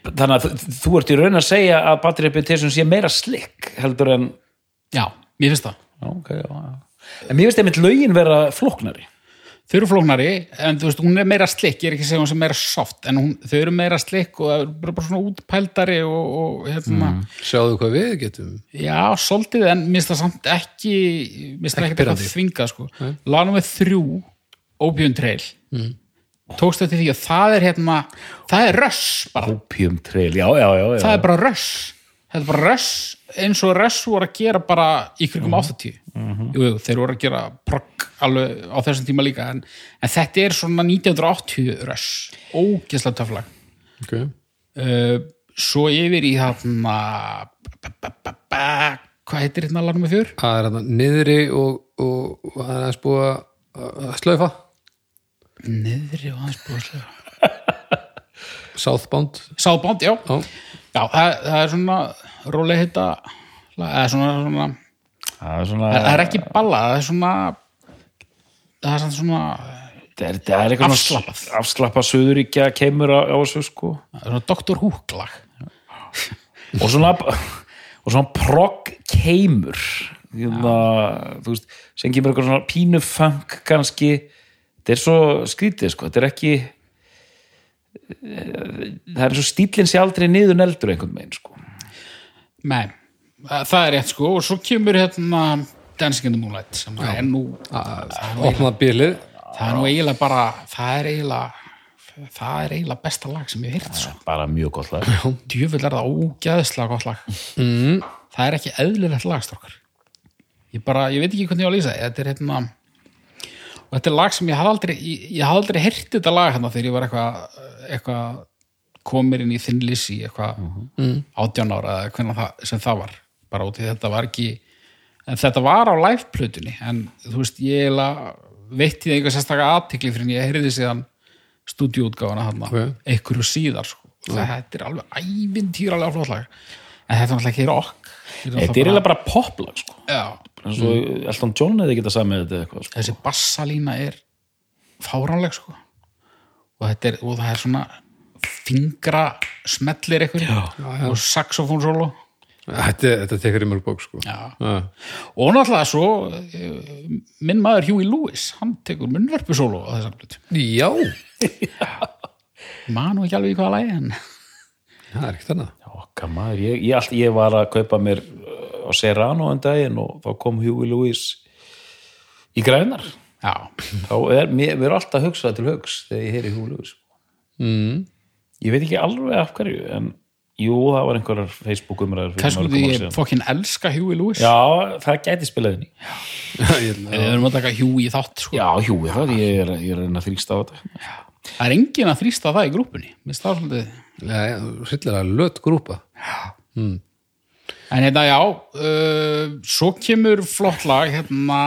þannig að þú- þú ert í raun að segja að Battery Reputation sé meira slick heldur en
já, mér finnst það.
Já, okay, já, já. en mér finnst einmitt lögin vera flóknari
þau eru flóknari, en þú veist, hún er meira slikk ég er ekki að segja hún sem meira soft en hún, þau eru meira slikk og það er bara svona útpældari og, og hérna.
Sjáðu hvað við getum?
Já, svolítið, en minnst það samt ekki minnst það ekki eitthvað þvingað sko. Lánum við þrjú Opium Trail. Mm. tókst þetta því að það er hérna það er röss bara.
Opium Trail, já, já, já, já.
það er bara röss þetta er bara röss eins og röss voru að gera bara í krigum 80 jú, þeir voru að gera progg alveg á þessum tíma líka en, en þetta er svona 1980 röss ógeðslega töflag
okay.
uh, svo yfir í þarna hvað heitir hérna lagnum með fjör?
það er hann niðri og, og, og það er aðeins búið að- að slaufa.
Niðri og aðeins búið að slöfa
Southbound.
Southbound, já,
já,
já það, það er svona rólega heita eða svona, svona
það er svona
það er ekki balla, það er svona það er svona
það er, það er eitthvað
Afslappað.
afslappað suðuríkja kemur á, á þessu sko.
Það er svona Dr. Hook lag
og svona og svona progg keimur. Hérna, þú veist, sem kemur eitthvað svona pínu funk kannski. Þetta er svo skrítið sko, þetta er ekki það er svo stílinn sé aldrei niður neldur einhvern veginn sko
Nei, það er rétt sko. Og svo kemur hérna Dancing in the Moonlight sem það er nú
opnað bílið.
það er nú eiginlega bara það er eiginlega það er eiginlega besta lag sem ég hef heyrt sko.
bara mjög gott lag.
Djöfull er það ógæðslega gott lag. Mm. það er ekki eðlilegt lagstrókar ég bara, ég veit ekki hvernig ég á að lýsa. Þetta er hérna og þetta er lag sem ég hafði aldrei ég, ég hafði aldrei heyrt þetta lag hérna þegar ég var eitthvað eitthvað komir inn í þinn lissi eitthvað mm. átján ára eða hvernig það, sem það var bara út í þetta var ekki en þetta var á live-plutunni en þú veist, ég eiginlega veitti það einhver sérstaka aðtikli fyrir en ég heyrði síðan stúdíútgáfana þarna,
Ok.
einhverju síðar sko. þetta er alveg ævintýralega flott lag en þetta er náttúrulega ekki rock
Þetta er eiginlega bara poplag sko. og Elton John hefði getað samið þetta eitthvað sko.
þessi bassalína er fáránleg sko og, þetta er, og það er svona fingra smellir eitthvað og saxofónsólo
Þetta, þetta tekur í mörg bók sko.
Já.
Já.
og náttúrulega svo eh, minn maður Huey Lewis hann tekur munnverfusólo á þessar blut
Já,
man nú ekki alveg í hvaða lagi en
það er
Okkar maður, ég, ég, allt, ég var að kaupa mér uh, á Serrano en daginn og þá kom Huey Lewis í grænar
já,
þá er, mér, mér er alltaf hugsað til hugs þegar ég heyri Huey Lewis.
Mm.
Ég veit ekki alveg af hverju en jú, það var einhverjar Facebook umræður
hvers myndi ég fokkin elska Huey Lewis.
Já, það gæti spilað inn í
Ég-
við erum að taka í þátt sko.
já, Huey, það, ég er, ég er að að þrýsta á þetta.
Það er engin að þrýsta það í grúpunni. Mér það svolítið
Nei, hryllilega löt grúpa.
En hérna já, uh, svo kemur flott lag hérna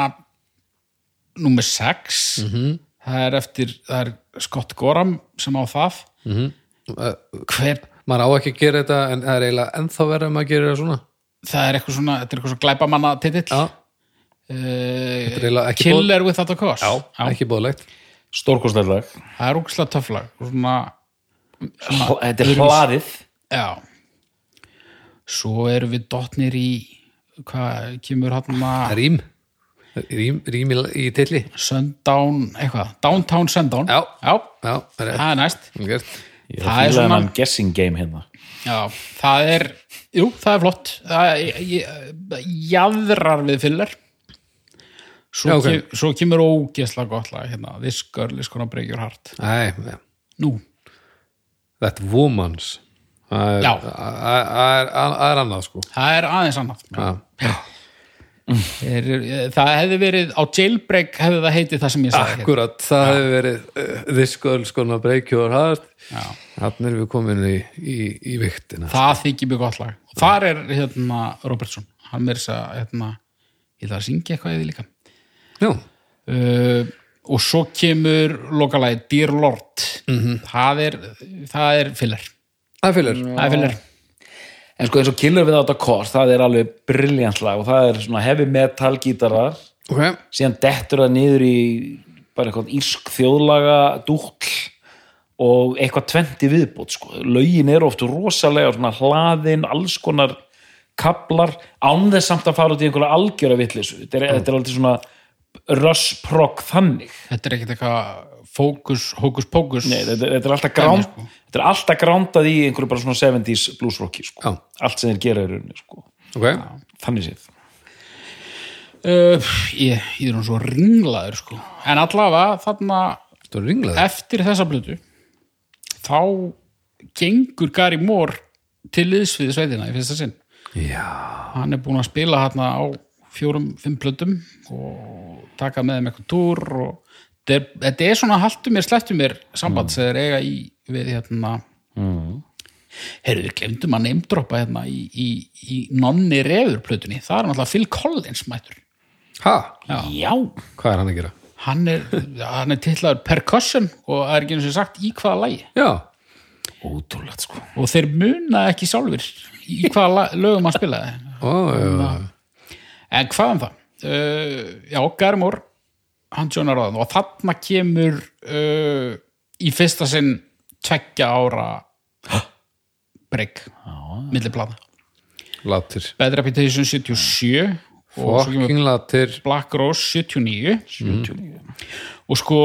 númer 6 það er eftir, það er Scott Gorham sem á það hver,
Maður á ekki að gera þetta en það er eiginlega ennþá verið að maður gerir það svona.
Það er eitthvað svona þetta er eitthvað svona glæpamanna titill
Já,
uh,
er eiginlega ekki
Killer Without a Cause.
Ekki bóðlegt
stórkostlega
það er úkslega töfflag og svona,
þetta er hlaðið.
Já. Svo erum við dottnir í hvað kemur hann að
Rím. Rím, rím í, í tilli.
Sundown, eitthvað, Downtown Sundown.
Já.
já.
Já, það er
það er næst.
Gert
ég
Það
að
er svona-
guessing game hérna.
Já, það er, jú, það er flott. Það er, ég- jaðrar við fyllir svo,
Já, ok.
kem, svo kemur ógesla gott lag hérna, This Girl is gonna break your heart
Æ, ja.
Nú,
That Woman's. Það er,
Já.
það er, það er annað sko.
Það er aðeins annað.
Já.
er, það hefði verið á jailbreak hefði það heitið það sem ég sagði hérna.
Akkurat, það hefur verið uh, This girl's gonna break your heart. Þannig erum við komin í, í, í viktina
það þykir mjög gott lag. Og þar er hérna Robertson. Hann er þess að hérna, ég ætla að syngja eitthvað eða líka. Uh, og svo kemur lokalagi Dear Lord. Það er það er filler.
Það
er filler
en sko eins og Killer Without a Cause það er alveg brilljant lag og það er svona heavy metal gítarar.
Ok,
síðan dettur það niður í bara eitthvað írsk þjóðlaga dúll og eitthvað tventi viðbót sko. lögin eru oft rosalega svona hlaðin, alls konar kaplar, án þess samt að fara út í einhverja algjöra vitleysu. Þetta er, þetta er alltaf svona rössprogg þannig.
Þetta er ekkert eitthvað fókus, hókus pókus
Nei, þetta, þetta er alltaf gránd
sko.
þetta er alltaf grándað í einhverju bara svona 70s bluesrocki sko.
Já.
allt sem þeir gera í rauninni sko.
ok
þannig séð
uh, ég, ég er nú svo ringlaður sko. en allavega þarna eftir þessa blötu þá gengur Gary Moore til liðsviði sveitina í fyrsta sinn
Já,
hann er búinn að spila hérna á fjórum, fimm plötum og taka með þeim eitthvað túr og þetta er, þetta er svona haltu mér, slettu mér samband sem þeir eiga í við hérna mm. heyrðu við glemdum að neymdroppa hérna í, í, í nonni refur plötunni, það er náttúrulega Phil Collins mættur,
ha,
já,
hvað er hann að gera?
hann er hann er tillaður percussion og það er ekki eins og sagt í hvaða lægi
Já,
ótrúlegt sko.
Og þeir muna ekki sjálfur í hvaða lögum hann spilaði.
Ó, já,
En hvað um það? Uh, já, Garmur það og þarna kemur uh, í fyrsta sinn tveggja ára breyk milli plata.
latir.
Bad Reputation 77 og svo kemur
Fucking latir.
Black Rose 79
79.
og sko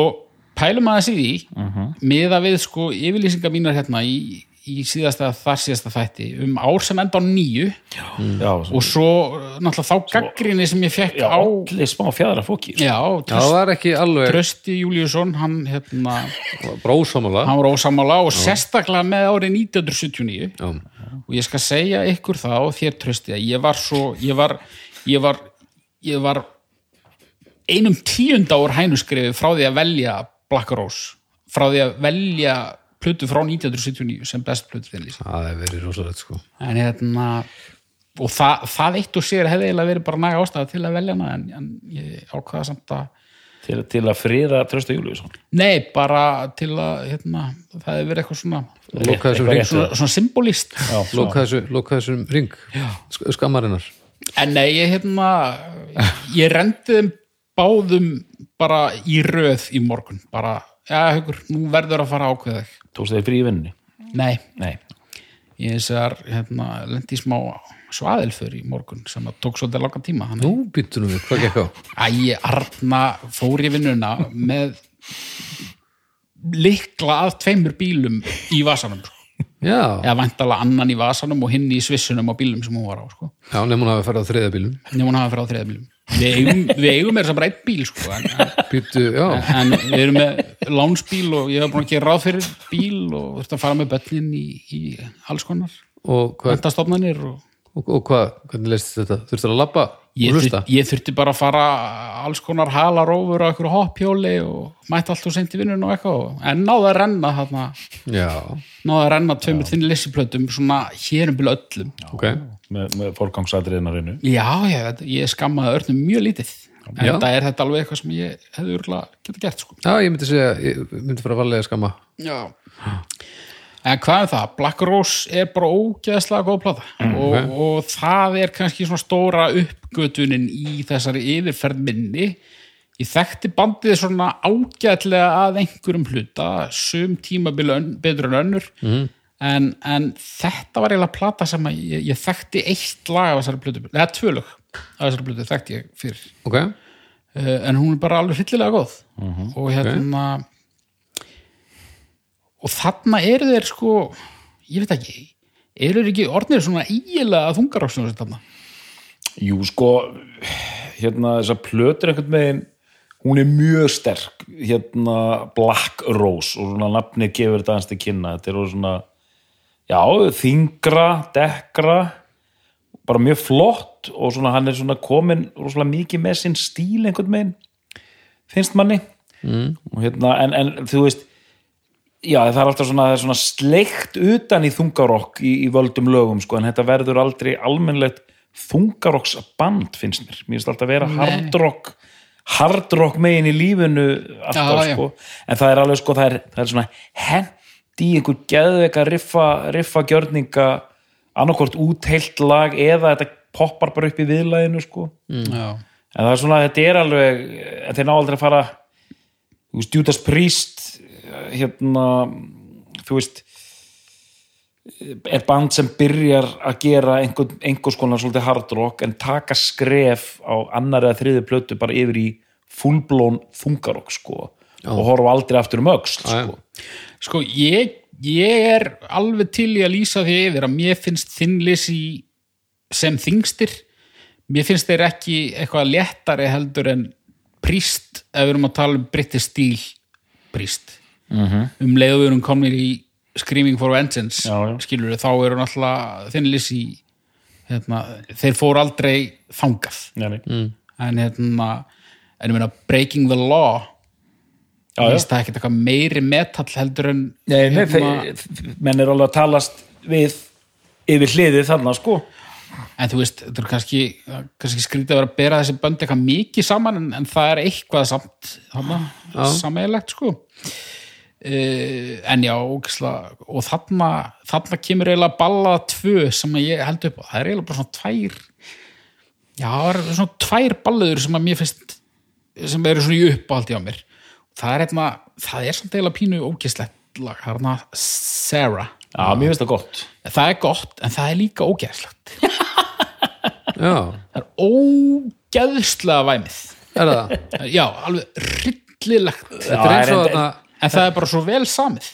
pælum aðeins í því miða við sko yfirlýsingar mínar hérna í, í síðasta þar síðasta þætti um ár sem enda á nýju
já,
og svo náttúrulega þá gaggrinni sem ég fekk
já,
á
allir smá fjæðra fóki
Já,
Já, það
Tröst,
var ekki alveg
Trösti Júliusson hann, hérna,
brósamála
hann var ósamála og sérstaklega með árið 1979
Já,
og ég skal segja ykkur það og þér Trösti að ég var svo ég var, ég var, ég var einum tíunda úr hænuskrifi frá því að velja Black Rose frá því að velja plötu frá 1979 sem best plötu fyrir
það hefur verið rosalegt sko.
En hérna og það, það eitt og sér hefði eiginlega verið bara næga ástæða til að velja hana en, en ég ákvaða samt að
til, til að friða Trösta Júliusson
Nei, bara til að hérna, það hefur verið eitthvað svona
Loka þessum
Eitthvað
ring.
Rétt.
svona, svona symbolist.
Já,
Loka þessu, loka þessum ring. Sk- Skammarinnar.
En nei, ég hérna ég rendi þeim báðum bara í röð í morgun. Bara, já, hugur, nú verður að fara þig
tókst þeir frí í vinnunni?
Nei,
Nei,
ég þessar hérna, lendi í smá svaðilför í morgun sem að tók svolítið langa tíma þannig.
Nú býttu nú við, hvað gekk á?
Æ, Arna fór í vinnuna með likla að tveimur bílum í vasanum sko.
Já,
eða væntalega annan í vasanum og hinn í svissunum á bílum sem hún var á sko.
já nefnum hún hafi farið á þriðja bílum
nema hún hafa fyrir á þriða bílum við eigum, við eigum er að bara einn bíl sko. en,
Býttu, já,
en við erum með lánsbíl og ég hef búin að gera ráð fyrir bíl og þurfti að fara með börnin í, í alls konar
og hvað,
og
og, og hvað hvernig leist þetta? Þurftu að labba
Ég,
og hlusta?
þurfti, ég þurfti bara að fara alls konar halarófur á einhverju hoppjóli og mætti allt og seint í vinnun og eitthvað en náði að renna þarna
Já,
náði að renna tveimur þinn lissiplötum svona hérum byrja öllum já,
ok
með, með forgangsadriðinarinu
já, þetta- ég skammaði örnum mjög lítið en
Já.
þetta er þetta alveg eitthvað sem ég hefði örgulega geta gert sko.
Já, ég myndi segja, ég myndi fara að varlega að skamma
já En hvað er það? Black Rose er bara ógeðslega góð plata. Og,
ok.
og það er kannski svona stóra uppgötunin í þessari yfirferð minni. Ég þekkti bandið svona ágætlega að einhverjum hluta sum ön, betur en önnur. Mm. en, en þetta var eiginlega plata sem ég, ég þekkti eitt lag af þessari plötu, eða tvö lög af þessari plötu þekkti ég fyrir.
Ok,
uh, en hún er bara alveg hryllilega góð. Og hérna og þarna eru þeir sko ég veit ekki eru þeir ekki orðnir svona ígilega þungaráksnum þarna?
Jú, sko hérna þessar plötur einhvern veginn hún er mjög sterk hérna Black Rose og svona nafni gefur þetta hans til kynna. Þetta er svona já, þingra, dekkra bara mjög flott og svona hann er svona komin rosalega mikið með sinn stíl einhvern veginn finnst manni. Mm. og hérna, en, en þú veist já, það er alltaf svona, er svona sleikt utan í þungarokk í, í völdum lögum, sko, en þetta verður aldrei almennlegt þungarokksband finnst mér, mér finnst alltaf að vera hardrock hardrock megin í lífinu alltaf,
Já, já.
sko, en það er alveg sko, það er, það er svona hendi í einhver geðveika riffa, riffa gjörninga annarkvort út heilt lag eða þetta poppar bara upp í viðlæðinu sko.
Já,
en það er svona, þetta er alveg en þeir ná aldrei að fara Judas Priest hérna þú veist er band sem byrjar að gera einhver, einhvers konar svolítið hard rock en taka skref á annar eða þriði plötu bara yfir í fullblón þungarokk sko og horfa aldrei aftur um öxl
Já, já.
sko.
sko ég, ég er alveg til í að lýsa því yfir að mér finnst þinnlisi sem þingstir mér finnst þeir ekki eitthvað léttari heldur en príst ef við erum að tala um British Steel príst -hmm. um leiðu við erum komnir í Screaming for Vengeance
Já, já.
skilur við, þá eru náttúrulega þinnlisi hérna, þeir fóru aldrei þangað
Nei, nei.
en hérna en ég meina Breaking the Law
já.
finnst það ekkert eitthvað meiri metall heldur en
Nei, nei,
hérna,
þeir, menn er alveg að talast við yfir hliðið þarna sko
en þú veist, þetta er kannski, kannski skrítið að vera að bera þessi bönd eitthvað mikið saman en, en það er eitthvað samt þarna, sammeðilegt sko en já og þarna þarna kemur eiginlega balla tvö sem að ég held upp á, það er eiginlega bara svona tvær já, það er svona tvær balluður sem að mér finnst sem eru svona í uppáhaldi á mér. Það er hérna, það er samt eiginlega pínu ógislegt lag, það er hérna Sarah.
Já, mér finnst það gott.
Það er gott, en það er líka ógeðslegt.
Já,
það er ógeðslega væmið.
Er það?
já, alveg hryllilegt
Þetta er eins og þarna
en það er bara svo vel samið.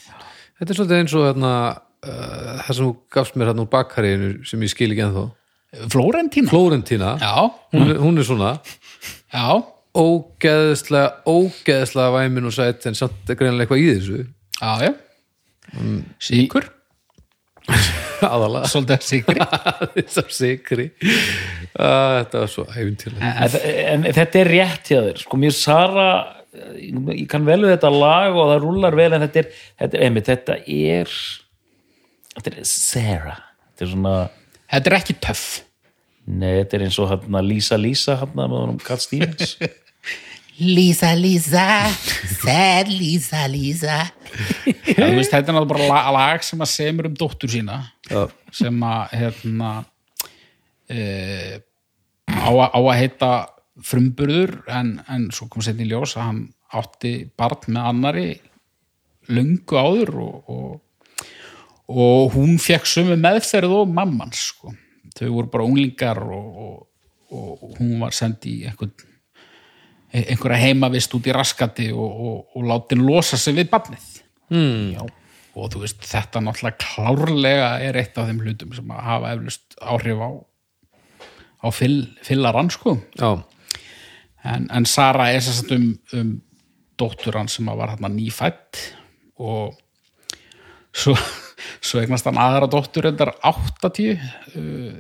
Þetta er svolítið eins og þarna uh, það sem þú gafst mér hérna úr bakkariðinu sem ég skil ekki ennþá.
Florentína?
Flórentína,
já,
hún, er- hún er svona.
Já,
ógeðslega, ógeðslega væmin og sætt en samt greinlega eitthvað í þessu.
Já, já. Sigur,
aðalega.
Svolítið sigri
þessar sikri þetta var svo æfintilega
en, en þetta er rétt hjá þér. Sko, mér Sara ég, kann vel við þetta lag og það rúlar vel en þetta er, þetta er, einmitt, þetta er þetta er Sarah. Þetta er svona,
þetta er ekki töff.
Nei, þetta er eins og hérna, Lisa Lisa hérna með honum Kat Stevens.
Lisa, Lisa, sad Lisa, Lisa. Þú veist, þetta er náttúrulega bara lag, lag sem að semur um dóttur sína
Já.
sem að hérna e, á að heita frumburður en, en svo kom setni ljós að hann átti barn með annari löngu áður og, og, og hún fekk sömu meðferð og mamman sko. þau voru bara unglingar og, og, og hún var send í einhvern einhverja heimavist út í raskati og, og, og látin losa sig við barnið
mm.
Og þú veist, þetta náttúrulega klárlega er eitt af þeim hlutum sem að hafa eflust áhrif á á fyll, fyllarann sko
Já,
en, en Sara er að um, um dóttur hann sem var hann nýfætt og svo, svo eignast hann aðra dóttur endar 80 uh,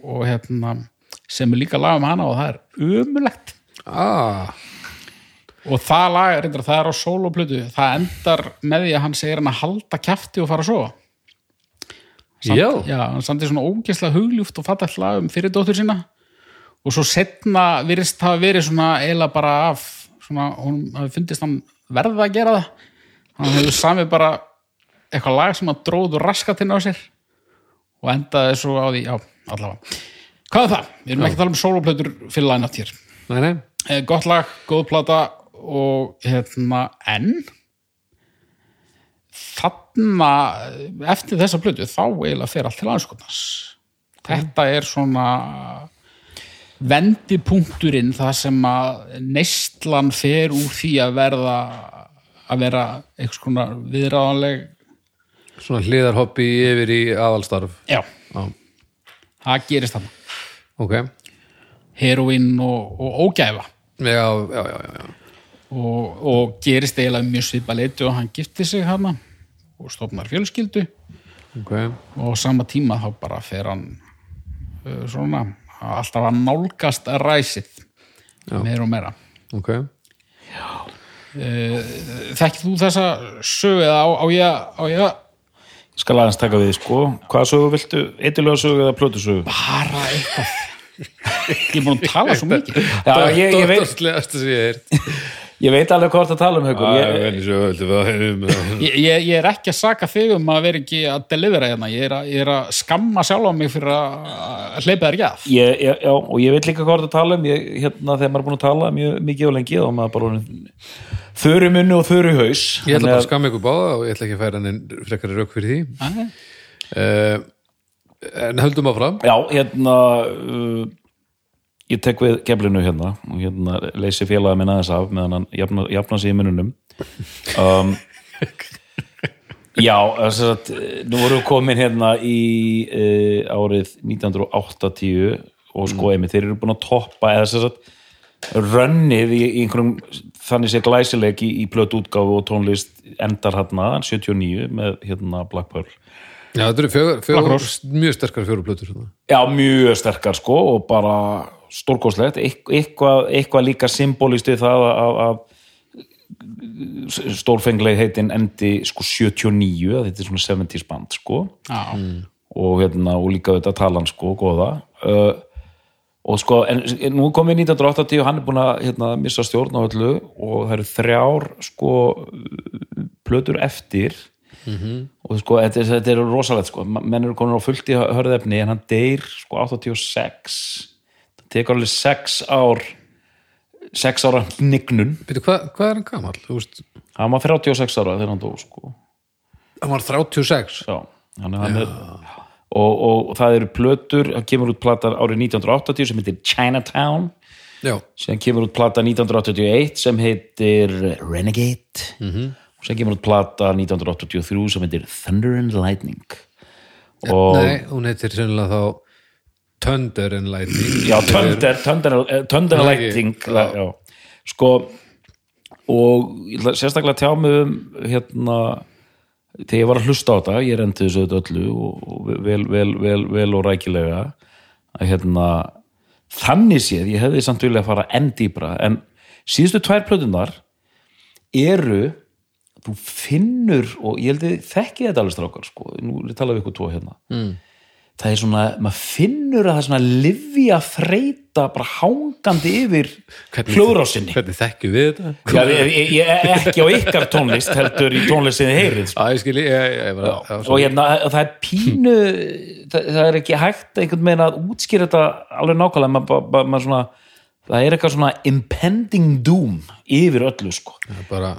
og hérna sem er líka lag um hana og það er umulegt
ah,
og það lag, reyndar, það er á sólóplötu það endar með því að hann segir hann að halda kjafti og fara að sofa. Samt, Já. hann sandi svona ógeðslega hugljúft og fattast lag um fyrir dóttur sína og svo setna virðist hafa verið svona eiginlega bara af svona, hún hafi fundist hann verða að gera það. Hann hefur samið bara eitthvað lag sem að dróðu raskatinn á sér og endaði svo á því, já, allavega. Hvað er það? Við erum ekki að tala um sólóplötur fyrir lagnátt hér.
Nei, nei.
Eh, gott lag, góð plata og hérna en þarna eftir þessa plötu þá eiginlega fer allt til anskotans þetta er svona vendipunkturinn það sem að neistlan fer úr því að verða að vera einhvers konar viðráðanleg.
Svona hliðarhoppi yfir í aðalstarf.
Já,
Já,
það gerist þarna.
Ok.
Heroinn og, og ógæfa.
Já, já, já, já,
og, og gerist eiginlega mjög svipa leiti og hann gifti sig hana og stofnar fjölskyldu.
Ok.
Og á sama tíma þá bara fer hann uh, svona alltaf að nálgast að ræsið meira og meira.
Ok,
þekkir þú þessa sögu eða á, á ég að- á ég að
Ég skal aðeins taka við, sko. Hvaða sögu viltu? Eitthulega sögu eða plötu sögu?
bara eitthvað. Ég er búin að tala svo mikið.
Já, ég, ég, veit,
Dóttorslegast sem ég
veit alveg hvað það tala um. Ég,
völdu við
ég, ég, ég er ekki að saka þig um að vera ekki að delivera hérna ég er að, ég er að skamma sjálf á mig fyrir að að hleypa þér að
ég, já, og ég veit líka hvað það tala um. Ég, hérna, þegar maður er búin að tala mjög mikið og lengi, er maður bara þurru munni og þurru haus.
Ég ætla bara að
að-
skamma ykkur báða og ég ætla ekki að færa henni frekari rauk fyrir því uh, En höldum áfram
Já, hérna uh, ég tek við geflinu hérna og hérna leysi félagið minn aðeins af meðan hann jafna, jafna sig í mununum um, Já, þess að nú vorum við komin hérna í uh, árið 1980 og sko einmitt, þeir eru búin að toppa eða þess að rönnið í, einhverjum þannig sé glæsileg í, í plötu útgáfu og tónlist endar hérna 79 með hérna Black Pearl.
Já, þetta eru mjög sterkar fjóru plötur hérna.
Já, mjög sterkar sko og bara stórkostlegt, Eit- eitthvað, eitthvað líka symbolist við það að, að stórfengleg heitin endi sko 79, að þetta er svona 70s band sko.
Já.
og, hérna, og líka þetta talan sko, góða. Uh, og sko, en nú komum við 1980 og hann er búin að hérna, missa stjórn á öllu og það eru þrjár sko plötur eftir. Og sko, þetta, þetta er rosalegt sko, menn eru komin á fullt í hörðefni en hann deyr sko 86 það tekur alveg 6 ár 6 ára hnignun.
Býtu, hvað, hvað er hann gamall? Þú veist,
hann var 36 ára þegar hann dó sko.
Hann var 36
Já, hann, hann er og, og, það eru plötur, það kemur út plata árið 1980 sem heitir Chinatown.
Já,
sem kemur út plata 1981 sem heitir Renegade. -hmm. og sem kemur út plata 1983 sem heitir Thunder and Lightning. Og
nei, hún heitir sennilega þá Thunder and Lightning
já, Thunder, Thunder, eh, Thunder and. Lightning já. Sko og sérstaklega tjá mig um hérna þegar ég var að hlusta á þetta, ég rendi þessu öllu og, vel, vel, vel, vel og rækilega að hérna þannig séð, ég hefði samt vilja að fara enn dýbra, en síðustu tvær plötunar eru þú finnur og ég held að þið þekkið þetta alveg strákar sko, nú er ég að tala við ykkur tvo hérna mm. Það er svona, maður finnur að það er svona livja þreita bara hangandi yfir hljóðrásinni
Hvernig þekkjum við þetta?
Já, ég, ég, ég, ekki á ykkar tónlist heldur í tónlistinni heyrið sko.
Æ, skil, var að
og hérna, það er pínu það, það er ekki hægt einhvern veginn að útskýra þetta alveg nákvæmlega maður, maður, maður svona, það er eitthvað svona impending doom yfir öllu sko.
svona bara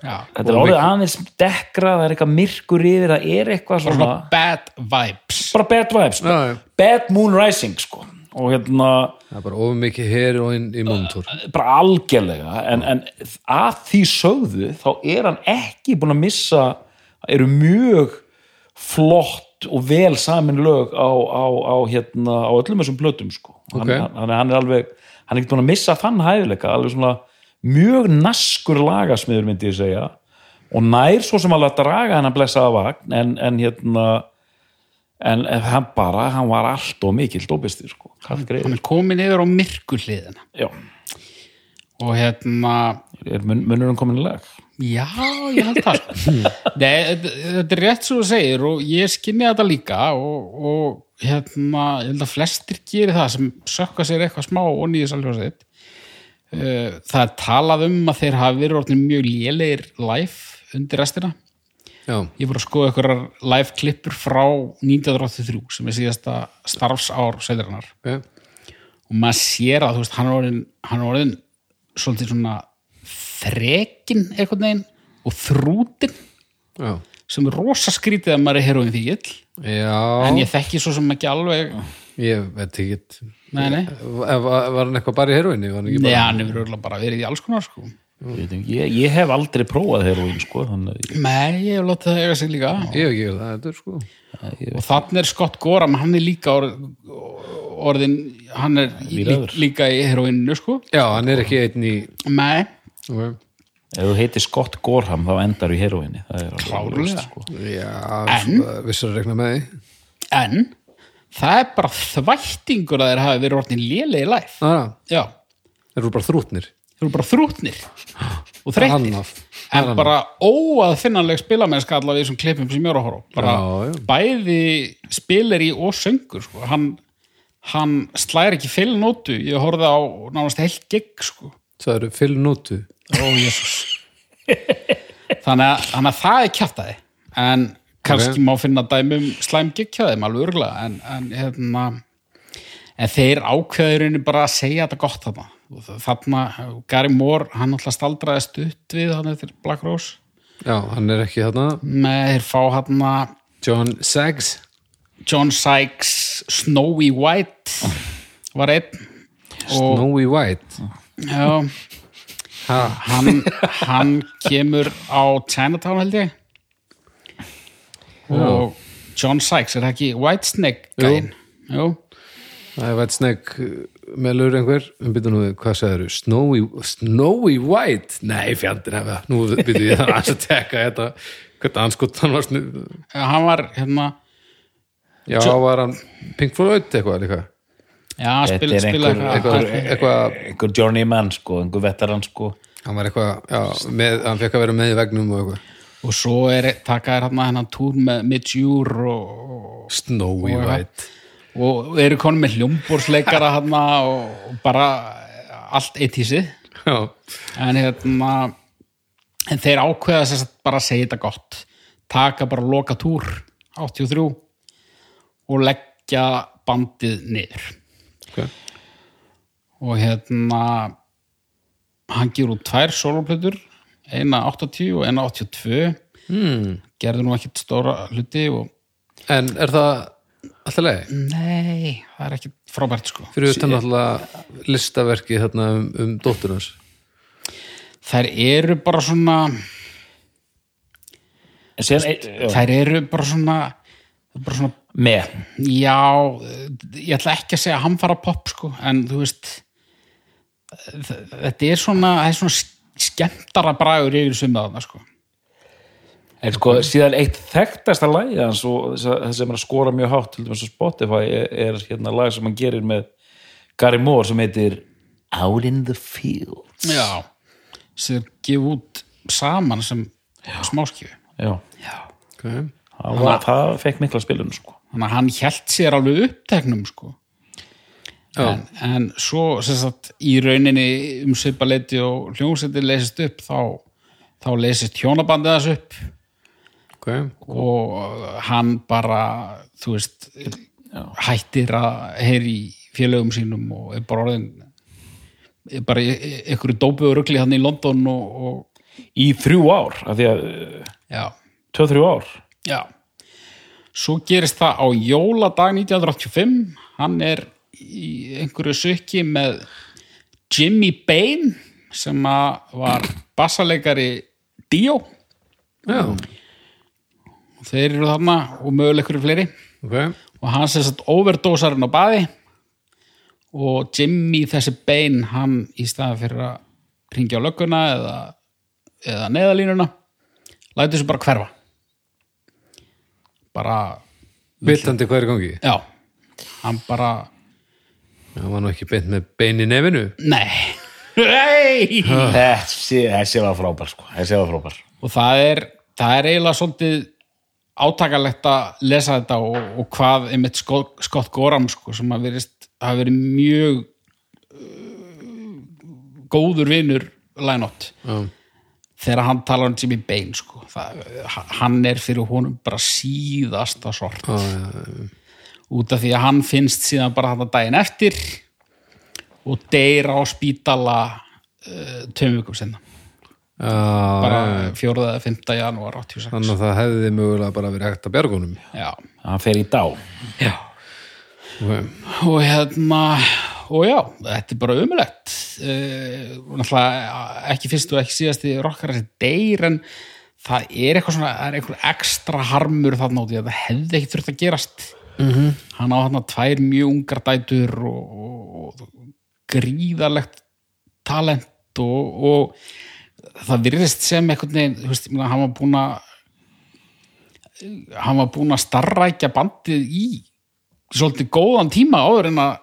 Já,
þetta er orðið aðeins dekkra það er eitthvað myrkur yfir, það er eitthvað svona,
bad vibes
bara bad vibes sko.
Já, já.
bad moon rising sko. og hérna
Það er bara ofur mikið heroin í múntúr
bara algjörlega en, en að því sögðu þá er hann ekki búin að missa eru mjög flott og vel samin lög á, á, á, hérna, á öllum þessum blötum sko. hann,
Ok.
hann, hann er alveg hann er ekki búin að missa þann hæfileika alveg svona mjög naskur lagasmiður myndi ég segja og nær svo sem alveg að draga hann að blessa að vagn en, en hérna en, hann bara, hann var allt og mikill dópisti sko,
hann er komin yfir á myrku hliðina
já,
og hérna
er mun, munurinn komin í lag?
Já, ég held það. Nei, þetta er rétt svo að segir og ég skinni þetta líka og, og hérna, ég held að flestir gerir það sem sökka sér eitthvað smá og nýðis alveg sitt Uh, það er talað um að þeir hafi verið mjög lélegir live undir restina.
Já,
ég voru að skoða einhverjar live klippur frá 1983 sem er síðasta starfsár seljarinnar
ok
og maður sér að veist, hann er orðin, hann er orðin svolítið svona þrekin einhvern veginn og þrútin
Já,
sem er rosa skrítið að maður er heroin fíkil
já.
En ég þekki svo sem ekki alveg
Ég veit ekki
nei, nei,
Var, var hann eitthvað bara í heroinni? Var hann ekki
nei
bara...
hann hefur örugglega bara verið í alls konar sko
Ég, ég, ég hef aldrei prófað heroín sko, þannig
nei, ég hef látið það eiga sig líka
Ég hef ekki verið það, er sko
og þannig er Scott Gorham, hann er líka orð, orðin, hann er lí,
Bílaður.
líka í heroinu sko
Já, hann er ekki einn í
nei,
okay.
ef þú heitir Scott Gorham þá endar í það er alveg
Klárlega.
sko.
Já,
En?
vissar að rekna með því
en það er bara þvættingur að þeir hafi verið orðin lélegi læf
ah,
já,
Þeir eru bara þrútnir.
Þeir eru bara þrútnir og þreyttir.
Annað.
en bara óaðfinnanleg spilamennska allavega í þessum klippum sem ég er að horfa bara
Já, já.
bæði spileri og söngur sko. hann, hann slæri ekki fylgnótu ég horfði á nánast heilt gig sko.
Það eru fylgnótu
ó jésús þannig að, þannig að það er kjátaði en kannski má finna dæmi um slæm þeim alveg örgulega en, en hérna en þeir ákveðurinn bara að segja þetta gott þarna. Þarna, Gary Moore, hann alltaf staldraði stutt við hann eftir Black Rose.
Já, hann er ekki þarna.
Með þeir fá hann
John Saggs
John Sykes Snowy White var einn.
Snowy White?
Já,
ha,
hann, hann kemur á Chinatown held ég og John Sykes er það ekki Whitesnake gæinn? Jú.
Það er White Snake meðlur einhver. Um byrju nú, hvað sagður Snowy, Snowy White? Nei, fjandinn hefa, nú byrju ég það að tekka þetta. Hvernig anskot hann var snu
hann var hérna
Já, var hann Pink Floyd eitthvað líka?
Já, spil, spila eitthvað
eitthvað, eitthvað
einhver journeyman sko, einhver veteran sko.
Hann var eitthvað, já, með, hann fekk að vera með í vegnum og eitthvað
og svo er taka þér hérna hennan túr með Midjúr og,
Snowy White.
Og eru konum með hljómborsleikara hann og, bara allt eitt í sig. En hérna en þeir ákveða þess að bara segja þetta gott. Taka bara loka túr 83 og leggja bandið niður.
Ok.
Og hérna hann gefur út tvær soloplötur eina 80 og eina 82
hmm.
gerði nú ekkit stóra hluti og
En er það alltaf leið?
nei, það er ekki frábært sko.
Fyrir utan alltaf listaverki þarna um, um dótturnas
þær eru bara svona
já,
þær eru bara svona bara svona,
með
já ég ætla ekki að segja hamfara pop sko, en þú veist þetta er svona er svona skemmtara bragur yfir summaðana sko.
En sko, síðan eitt þekktasta lagi hans og það sem er að skora mjög hátt til dæmis á Spotify er, er hérna lag sem hann gerir með Gary Moore sem heitir Out in the Fields.
Já, sem gefa út saman sem smáskjöfu
já,
okay.
það, var, það fekk mikla spilun sko.
þannig að hann hjælt sér alveg uppteknum sko en, en svo sem sagt í rauninni um svipaleiti og hljómsveitin leysist upp þá, þá leysist hjónabandið þess upp.
Ok,
og hann bara þú veist hættir að heyri í félögum sínum og er bara orðin er bara einhverju dópu og rugli hann í London og, og
í þrjú ár af því að,
já,
tvö, þrjú ár.
Já. Svo gerist það á jóladag 1985 hann er í einhverju sukki með Jimmy Bain sem var bassaleikari Dio.
Já,
og þeir eru þarna og möguleg einhverju fleiri.
Ok.
Og hann sem sagt overdósarinn á baði. Og Jimmy þessi bein hann í staði fyrir að ringja á lögguna eða, eða neðalínuna lætur þessu bara hverfa. Bara,
er í gangi?
já. Hann bara,
Það var nú ekki beint með bein í nefinu.
Nei. Nei.
Þessi, þessi var frábær sko. þessi var frábær.
Og það er, það er eiginlega svolítið átakalegt að lesa þetta og, og hvað einmitt Scott, Scott Gorham sko, sem að verist hafa verið mjög uh, góður vinur Lynott.
Já,
þegar hann talar um Jimmy Bain sko. það, hann er fyrir honum bara síðasta sort
já, já,
út af því að hann finnst síðan bara þetta daginn eftir og deyr á spítala uh, tveim vikum senna
já
bara 4. eða 5. janúar 86
Þannig að það hefði mögulega bara verið hægt að bjargunum
já,
hann fer í dá.
Já.
Okay.
og hérna og já, þetta er bara umulegt uh, náttúrulega ekki fyrst og ekki síðasti rockar þessi deyr en það er eitthvað svona það er eitthvað ekstra harmur þarna út í að það hefði ekki þurft að gerast -hmm. hann á þarna tvær mjög ungar dætur og, og, og gríðarlegt talent og, og það virðist sem einhvern veginn, þú veist, hann var búinn að hann var búinn að starrækja bandið í svolítið góðan tíma áður en að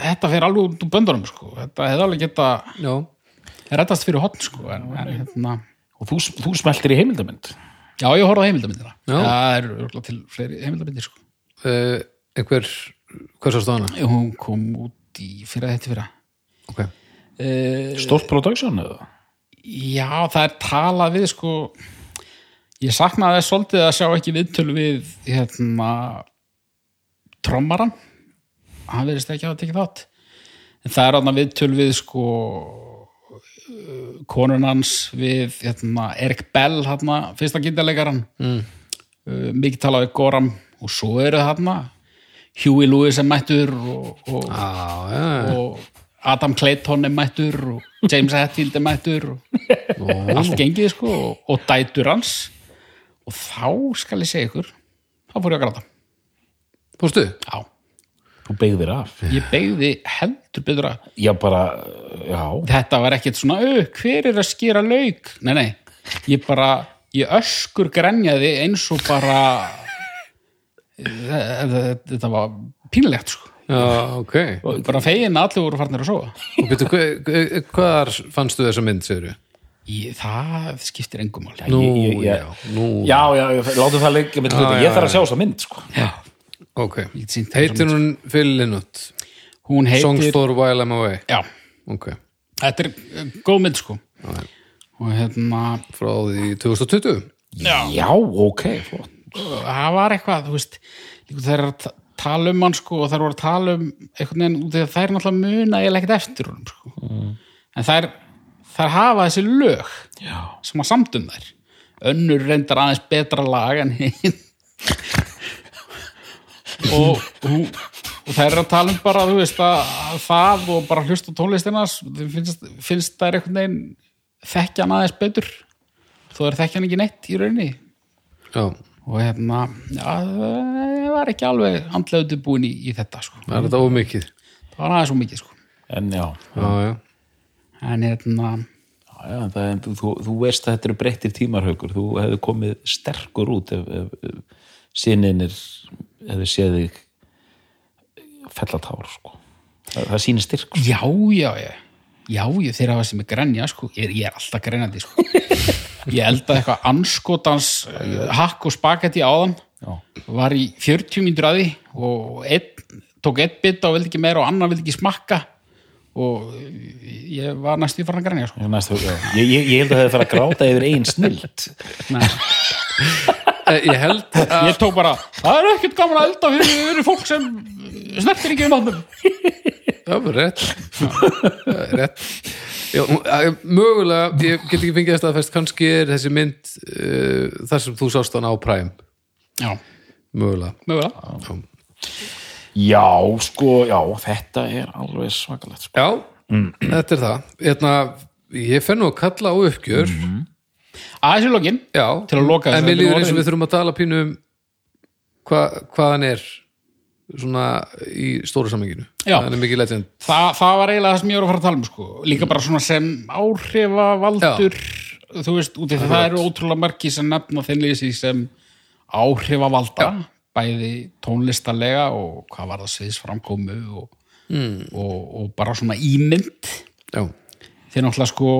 þetta fer alveg út úr böndunum sko. þetta hefði alveg geta
Já,
rettast fyrir hotn sko. en, en, hérna,
og þú, þú smeltir í heimildamönd
já ég horfði á heimildamindina
Já.
það er til fleiri heimildamindir sko.
Uh, einhver hvers á stóðana?
hún kom út í fyrra þetta fyrra
Ok,
uh,
stórt production eða?
já það er talað við sko ég saknaði þess svolítið að sjá ekki viðtölu við hérna trommaran hann verðist ekki að hafa tekið þátt en það er hann viðtöl við sko uh, konun hans við hérna, Erik Bell hérna, fyrsta gítarleikaran mm. uh, mikið talað við Goram og svo eru þarna Huey Lewis er mættur og, og,
já, já.
og Adam Clayton er mættur og James Hetfield er mættur og allt gengið sko og, og dætur hans. Og þá skal ég segja ykkur þá fór ég að gráta.
Fórstu?
já,
þú beigðir af.
Ég beigði heldur betur að
já bara, já.
Þetta var ekkert svona, au, hver er að skera lauk? Nei, nei, ég bara ég öskur grenjaði eins og bara þetta var pínlegt sko.
Já, ok.
Og bara fegin að allir voru farnir að sofa.
Og byrju, hva, hvaðar fannstu þessa mynd, segir
ég, það skiptir engum máli.
Nú,
ég- ég-
já, nú.
Já, já, já, látum það leika með hluti,
já,
ég þarf
já.
að sjá þessa mynd sko.
já,
Ok,
Ég
heitir hún Phil Lynott?
Hún
Songs
heitir
for While I'm Away.
Já,
Ok,
þetta er eh, góð mynd sko. Og hérna
frá því 2020
já, ok, flott
það var eitthvað, þú veist þeir eru að ta- tala um hann sko og þeir voru að tala um einhvern veginn út í að þær náttúrulega muna eiginlega ekkert eftir honum sko. en þær, þær hafa þessi lög
já,
sem að samtum þær. Önnur reyndar aðeins betra lag en hinn og, og, og þær eru að tala um bara þú veist að, að það og bara hlusta tónlistina finnst, finnst þær einhvern veginn þekkja hann aðeins betur. Þó er þekkja hann ekki neitt í rauninni.
Já,
og hérna það var ekki alveg andlega búin í, í þetta sko.
það er þetta ómikið
það var aðeins svo mikið sko.
en já,
Já, já,
en hérna
já, já það, er- þú, þú, veist að þetta eru breyttir tímarhaukur þú hefði komið sterkur út ef, ef, ef sinninir hefði séð þig fellatár sko. það, það sýnir styrk sko.
já, já, já já, já þeir hafa sem er grænja sko. ég, er- ég er alltaf grænandi sko. Ég eldaði eitthvað anskotans uh, hakk og spagetti áðan
Já.
var í 40 mínútur að því og einn, tók einn bita og vildi ekki meira og annar vildi ekki smakka og ég var næstu í farin að grænja sko.
Ég, ég, ég, ég held að það er að gráta yfir einn snilt.
Eh, Ég held að
ég tók bara, það er ekkert gaman að elda fyrir, fólk sem snertir ekki við mannum
Já, rétt rétt. Já, mögulega, ég get ekki fengið að staðfest kannski er þessi mynd uh, þar sem þú sást hann á Prime.
Já,
mögulega.
Mögulega.
Já,
Já, sko, já, þetta er alveg svakalegt sko.
Já þetta er það. Hérna, ég fer nú að kalla á uppgjör.
Aðeins í lokin,
Já,
Til að loka
En
er
líður eins og við þurfum að tala pínu um hva, hvað hann er svona í stóra samenginu
Já.
hann er mikið legend.
Þa, það var eiginlega það sem ég var að fara að tala um sko. líka bara svona sem áhrifavaldur þú veist, út af því það eru ótrúlega margi sem nefna þinn lýsi sem áhrifavalda bæði tónlistarlega og hvað var það sviðsframkomu og, mm. og, og bara svona ímynd.
Já,
þeir náttúrulega sko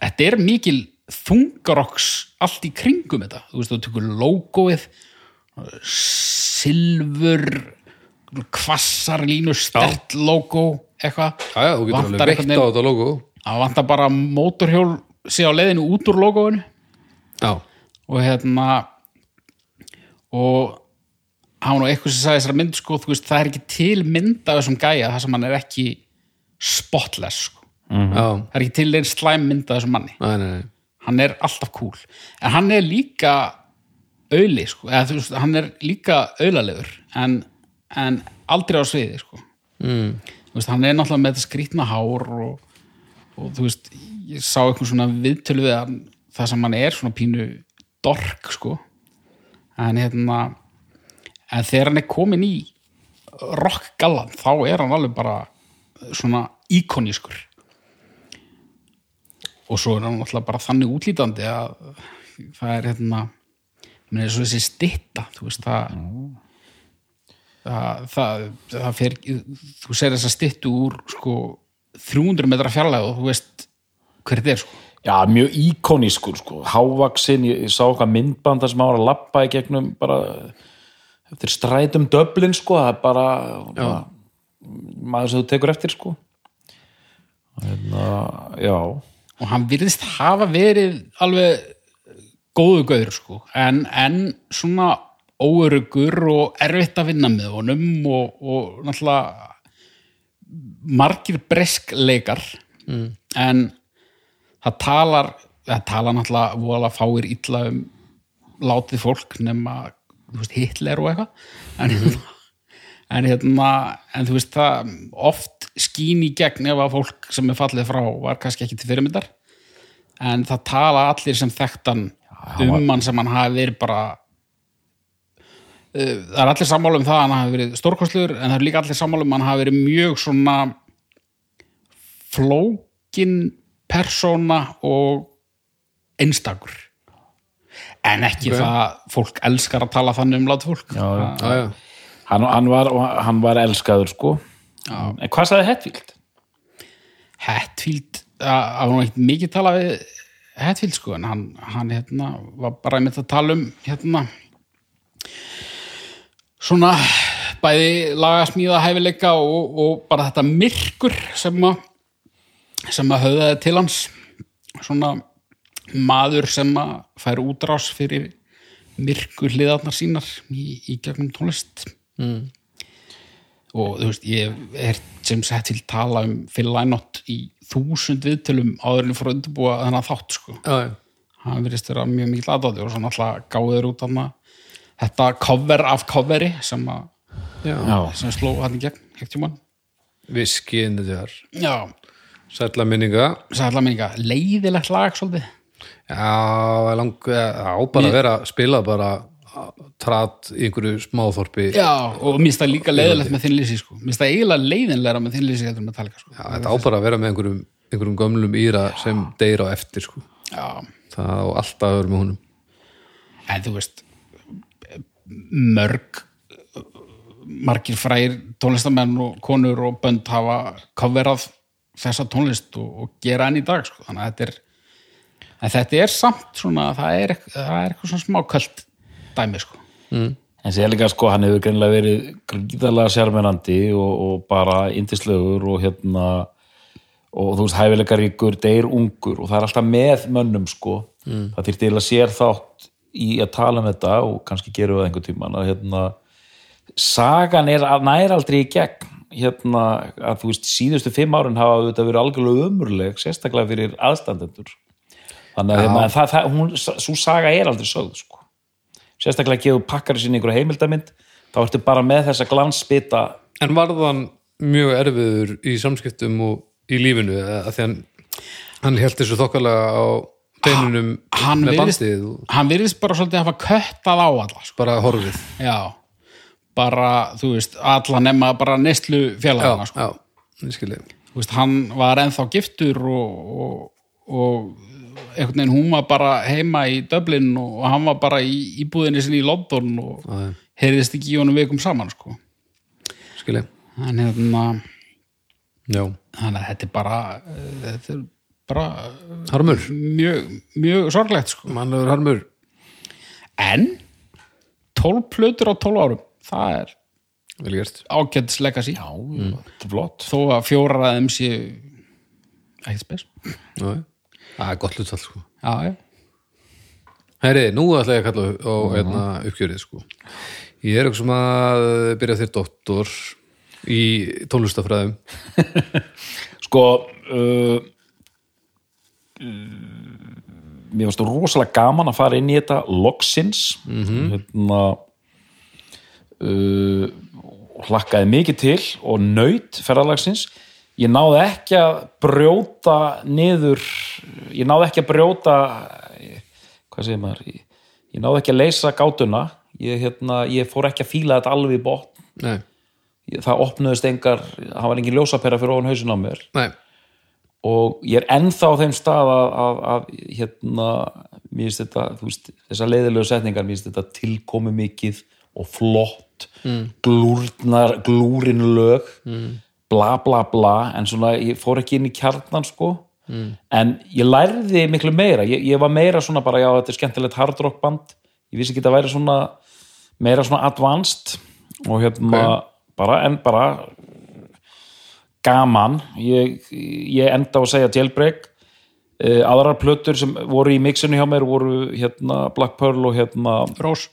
þetta er mikil þungarokks allt í kringum þetta. Þú veist, þú tekur logoið silfur kvassar línu stert logo eitthvað.
Já, já þú getur alveg veitt á þetta logo.
Það vantar bara mótorhjól sé á leiðinu út úr logoinu.
Já,
og hérna og hann nú eitthvað sem sagði þessara mynd sko, veist, það er ekki til mynd af þessum gæja þar sem hann er ekki spotless sko.
já,
það er ekki til einn slæm mynd af þessum manni.
Nei, nei, nei.
Hann er alltaf cool. En hann er líka auðli sko, hann er líka auðlalegur en, en aldrei á sviði sko.
mm.
Þú veist, hann er náttúrulega með þetta skrýtna hár og, og þú veist ég sá eitthvað svona viðtölu við hann það sem hann er svona pínu dork sko en hérna en þegar hann er komin í rockgallan þá er hann alveg bara svona íkonískur og svo er hann náttúrulega bara þannig útlítandi að það er hérna menn er svo þessi stitta þú veist það það, það, það fer, þú segir þess að stittu úr sko 300 metra fjarlæg og þú veist hver þetta er sko.
Já, mjög íkonískur sko, hávaksin ég, ég sá eitthvað myndband þar sem var að lappa í gegnum bara eftir strætum döblin sko, það er bara, bara maður sem þú tekur eftir sko. Hérna, já.
Og hann virðist hafa verið alveg góðu gauður sko. En, en svona óörugur og erfitt að vinna með honum og, og náttúrulega margir breskleikar. Mm. en það talar það talar náttúrulega voðalega fáir illa um látið fólk nema veist, Hitler og eitthvað. En, en hérna en þú veist það oft skín í gegn ef að fólk sem er fallið frá var kannski ekki til fyrirmyndar. En það tala allir sem þekktan um hann sem hann hafi verið bara það er allir sammála um það að hann hafi verið stórkostlegur en það er líka allir sammála um að hann hafi verið mjög svona flókin persóna og einstakur en ekki það fólk elskar að tala þannig um látið fólk
Já, já.
Já,
hann, hann, var, hann var elskaður sko já. en hvað sagði Hetfield?
Hetfield það var nú ekkert mikið tala við Hetfield sko en hann, hann hérna, var bara einmitt að tala um hérna svona bæði lagasmíða hæfileika og, og bara þetta myrkur sem að sem að höfðaði til hans. Svona maður sem að fær útrás fyrir myrkur hliðarnar sínar í, í gegnum tónlist. Mm. og þú veist ég er James Hetfield tala um Phil Lynott í þúsund viðtölum áðurinn að undirbúa þennan þátt sko. Hann virðist vera mjög mikið aðdáði og svo náttúrulega gáður út hann þetta cover af coveri sem, að,
já.
Sem sló hann í gegn ekkert tjóman
Viski inn þetta er
já,
Sætla minninga.
Sætla minninga. Leiðilegt lag svolítið.
Já, lang, á bara að vera spila bara trat í einhverju smáþorpi.
Já, og það líka leiðilegt með þinnlýsi sko. mér finnst það eiginlega leiðinlegra með þinnlýsi heldur en Metallica sko.
Já, þetta á bara að vera með einhverjum, einhverjum gömlum íra sem deyr á eftir sko.
já,
það á alltaf að vera með honum.
En þú veist mörg margir frægir tónlistamenn og konur og bönd hafa coverað þessa tónlist og, og gera enn í dag sko. þannig að þetta er en þetta er samt svona það er, það er eitthvað svona smá köld dæmi sko.
En sér líka sko, hann hefur greinlega verið gríðarlega sérmennandi og, og bara indislögur og hérna og þú veist, hæfileikaríkur, deyr ungur og það er alltaf með mönnum sko. Það þyrfti eiginlega sér þátt í að tala um þetta og kannski gerum við það einhvern tímann að hérna sagan er að nær aldrei í gegn. Hérna að þú veist, síðustu fimm árin hafa þetta verið algjörlega umurleg sérstaklega fyrir aðstandendur. Þannig að hérna, það, það, hún, svo saga er aldrei sögð sko. Sérstaklega gefur pakkari sinni einhverja heimildamind þá ertu bara með þessa glansbita
En varðan mjög erfiður í samskiptum og í lífinu að því hann, hann held þessu þokkalega á beinunum
hann
með
virðist,
bandið
hann virðist bara svolítið hafa köttað á alla sko.
bara horfið
já, bara þú veist alla nema bara neyslu
Já,
félagana sko.
já, skilji
Þú veist, hann var ennþá giftur og, og, og einhvern veginn hún var bara heima í Dublin og hann var bara í íbúðinni sinni í London og
Já, já.
heyrðist ekki í honum vikum saman sko.
skilji
en hérna
Já,
þannig að þetta er bara eh, þetta er bara
harmur,
mjög, mjög sorglegt sko.
mannlegur harmur
en 12 plötur á 12 árum það er
þetta er flott
þó að fjórar að þeim séu ekkert spes.
Það er gott hlutfall sko. Herri, nú ætla ég að kalla á hérna, uppgjörið sko. Ég er sem að byrja þér doktor í tónlistafræðum.
sko uh, mér finnst það rosalega gaman að fara inn í þetta loksins. Hérna uh, hlakkaði mikið til og naut ferðalagsins. Ég náði ekki að brjóta niður ég náði ekki að brjóta hvað segir maður? Ég, ég náði ekki að leysa gátuna. Ég, hérna, ég fór ekki að fíla þetta alveg í botn.
Nei,
það opnuðist engar, það var engin ljósapera fyrir ofan hausin á mér.
Nei,
og ég er ennþá á þeim stað að, að, að hérna þetta, veist, þessar leiðilegu setningar þetta tilkomi mikið og flott mm. glúrnar, glúrin lög mm. bla bla bla en svona, ég fór ekki inn í kjarnan sko mm. en ég lærði miklu meira, ég, ég var meira svona bara, já, þetta er skemmtilegt hard rock band ég vissi ekki að væri svona meira svona advanced og hérna bara, en bara gaman. Ég, ég enda á að segja jailbreak. Uh, aðrar plötur sem voru í mixinu hjá mér voru hérna Black Pearl og hérna
Rós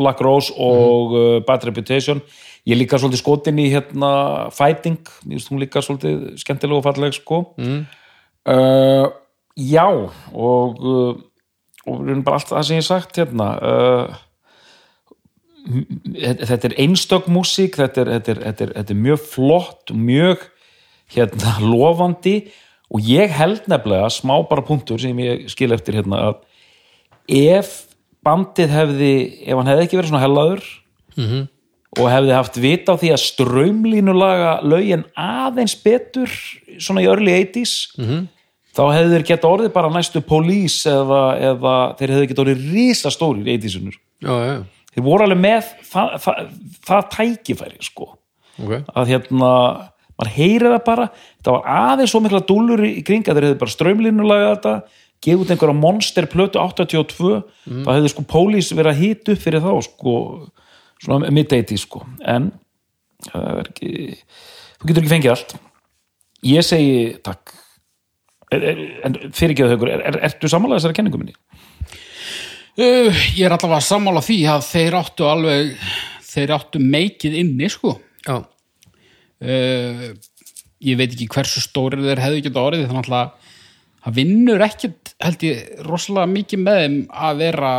Black Rose og uh, Bad Reputation. Ég líka svolítið skotin í hérna Fighting, mér finnst hún líka svolítið skemmtileg og falleg sko. Mm. uh, já og og bara allt það sem ég sagt hérna. Uh, þetta er einstök músík þetta er, þetta, er, þetta, er, þetta er mjög flott mjög hérna lofandi og ég held nefnilega smá bara punktur sem ég skil eftir hérna að ef bandið hefði ef hann hefði ekki verið svona hellaður -hmm. og hefði haft vita á því að strömlínulaga lögin aðeins betur svona í early 80s -hmm. þá hefði þeir geta orðið bara næstu polís eða, eða þeir hefði geta orðið risastórir í 80sunur
já, já,
þeir voru alveg með það, það, það tækifæri sko.
Ok.
Að hérna, maður heyrir það bara. Þetta var aðeins svo mikla dúllur í kring að þeir hefðu bara strömlínulega þetta gefið út einhverja monster plötu 82 þá hefðu sko pólís verið að upp fyrir þá sko svona mid-80 sko. En það er ekki þú getur ekki fengið allt. Ég segi takk. En fyrirgeðu þaukur, er, er, ertu samanlega þessari kenningu minni?
Uh, ég er allavega sammála því að þeir áttu alveg þeir áttu meikið inni sko.
Já,
uh, ég veit ekki hversu stórir þeir hefðu ekki orðið þannig að það vinnur ekkit held ég rosalega mikið með þeim að vera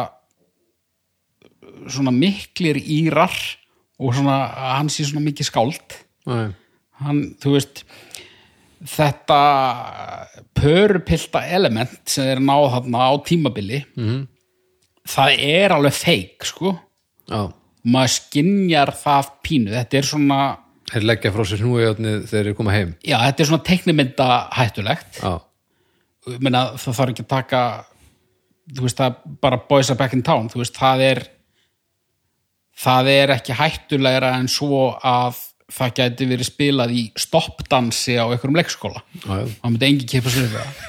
svona miklir írar og svona að hann sé svona mikið skáld.
Já,
hann, þú veist þetta pörupilta element sem þeir náð þarna á tímabili -hmm. Það er alveg feik sko.
Já.
Maður skinjar það pínu. Þetta er svona,
þeir leggja frá sér hnúi þegar þeir koma heim.
Já þetta er svona teiknimynda hættulegt meina, það þarf ekki að taka þú veist það bara boys are back in town. Þú veist það er það er ekki hættulegra en svo að það gæti verið spilað í stoppdansi á einhverjum leikskóla. Það myndi engi kipa sér það.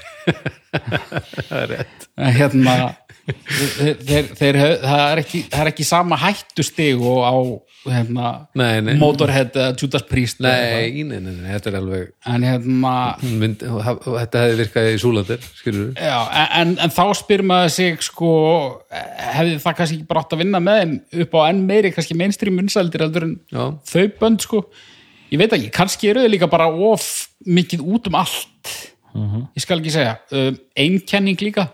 Það er rétt.
Hérna þeir, þeir, þeir, það, er ekki, það er ekki sama hættustig og á hérna,
Nei, nei.
Motorhead eða Judas Priest
nei, nei, nei, nei, þetta er alveg
en hérna
mynd, þetta hefði virkað í súlandir skilur við
já, en, en þá spyr maður sig sko, hefði það kannski ekki bara átt að vinna með þeim upp á enn meiri kannski mainstream unsældir heldur en
Já.
þau bönd sko? Ég veit ekki, kannski eru þau líka bara of mikið út um allt. Ég skal ekki segja um, einkenning líka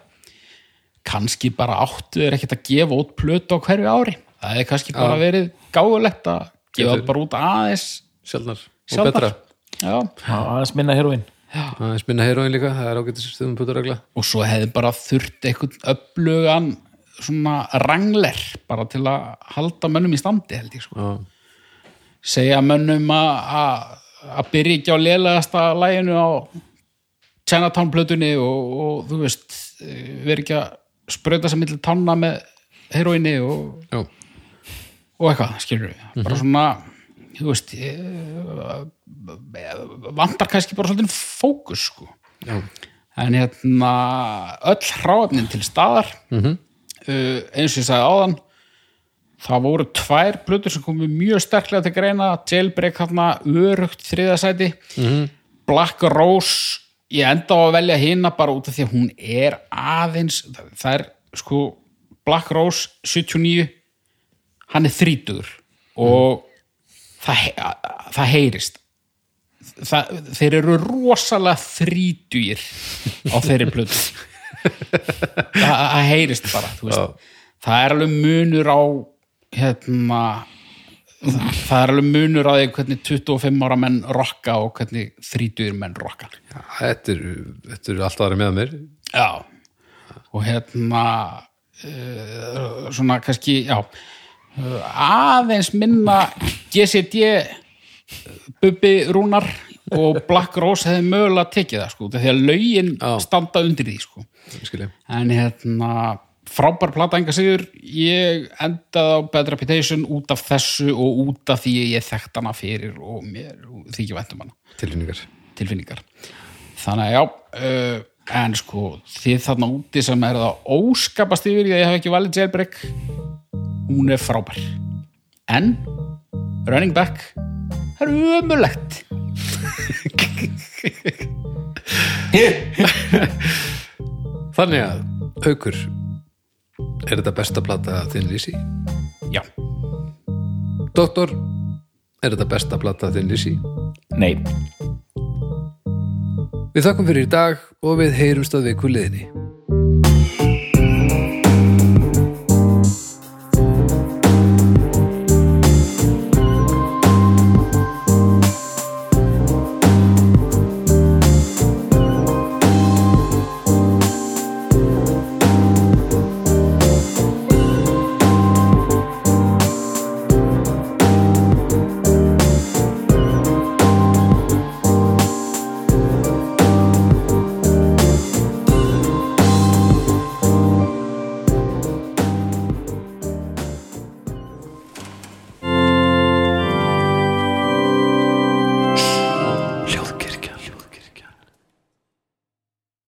kannski bara áttu þeir ekkert að gefa út plötu á hverju ári. Það hefði kannski bara verið gáðulegt að gefa
Getur.
bara út aðeins
sjálfnar og betra.
Já.
Já, aðeins minna heroin
það er spinna heroin líka, það er ágættis stöðum puturregla
og svo hefði bara þurft einhvern upplugan svona rangler bara til að halda mönnum í standi held ég sko.
Já,
segja mönnum að- byrja ekki á lélegasta læginu á Chinatown plötunni og, og þú veist verið ekki að sprauta sem milli tanna með heroinni og,
já,
og eitthvað, skilur við bara svona, þú veist eh, vantar kannski bara svolítið fókus sko.
Já,
en hérna öll hráefnin til staðar uh, eins og ég sagði áðan það voru tvær plötur sem komu mjög sterklega til greina. Jailbreak hérna, örugt þriðasæti Black Rose ég enda á að velja hina bara út af því að hún er aðeins það er sko Black Rose 79 hann er þrítugur og það, he- það heyrist. Það, þeir eru rosalega þrítugir á þeirri plötu. Það, það heyrist bara það er alveg munur á hérna það, er alveg munur á því hvernig 25 ára menn rokka og hvernig þrítugir menn rokka
já þetta eru þetta eru alltaf aðra með mér
já og hérna uh, svona kannski já uh, aðeins minna GCD Bubbi Rúnar og Black Rose hefði mögulega tekið það sko, því að
Já.
standa undir því sko. en hérna frábær plata enga sigur ég endaði á Bad Reputation út af þessu og út af því ég þekkt hana fyrir og mér þykja væntum hana.
Tilfinningar.
Tilfinningar. Þannig að já uh, en sko þið þarna úti sem er það óskapast yfir því að ég hef ekki valið jailbreak hún er frábær. En running back það er ömulegt
þannig að, aukur er þetta besta plata þinn Lizzy?
já,
Doktor, er þetta besta plata þinn Lizzy?
Nei,
Við þakkum fyrir í dag og við heyrumst að viku liðinni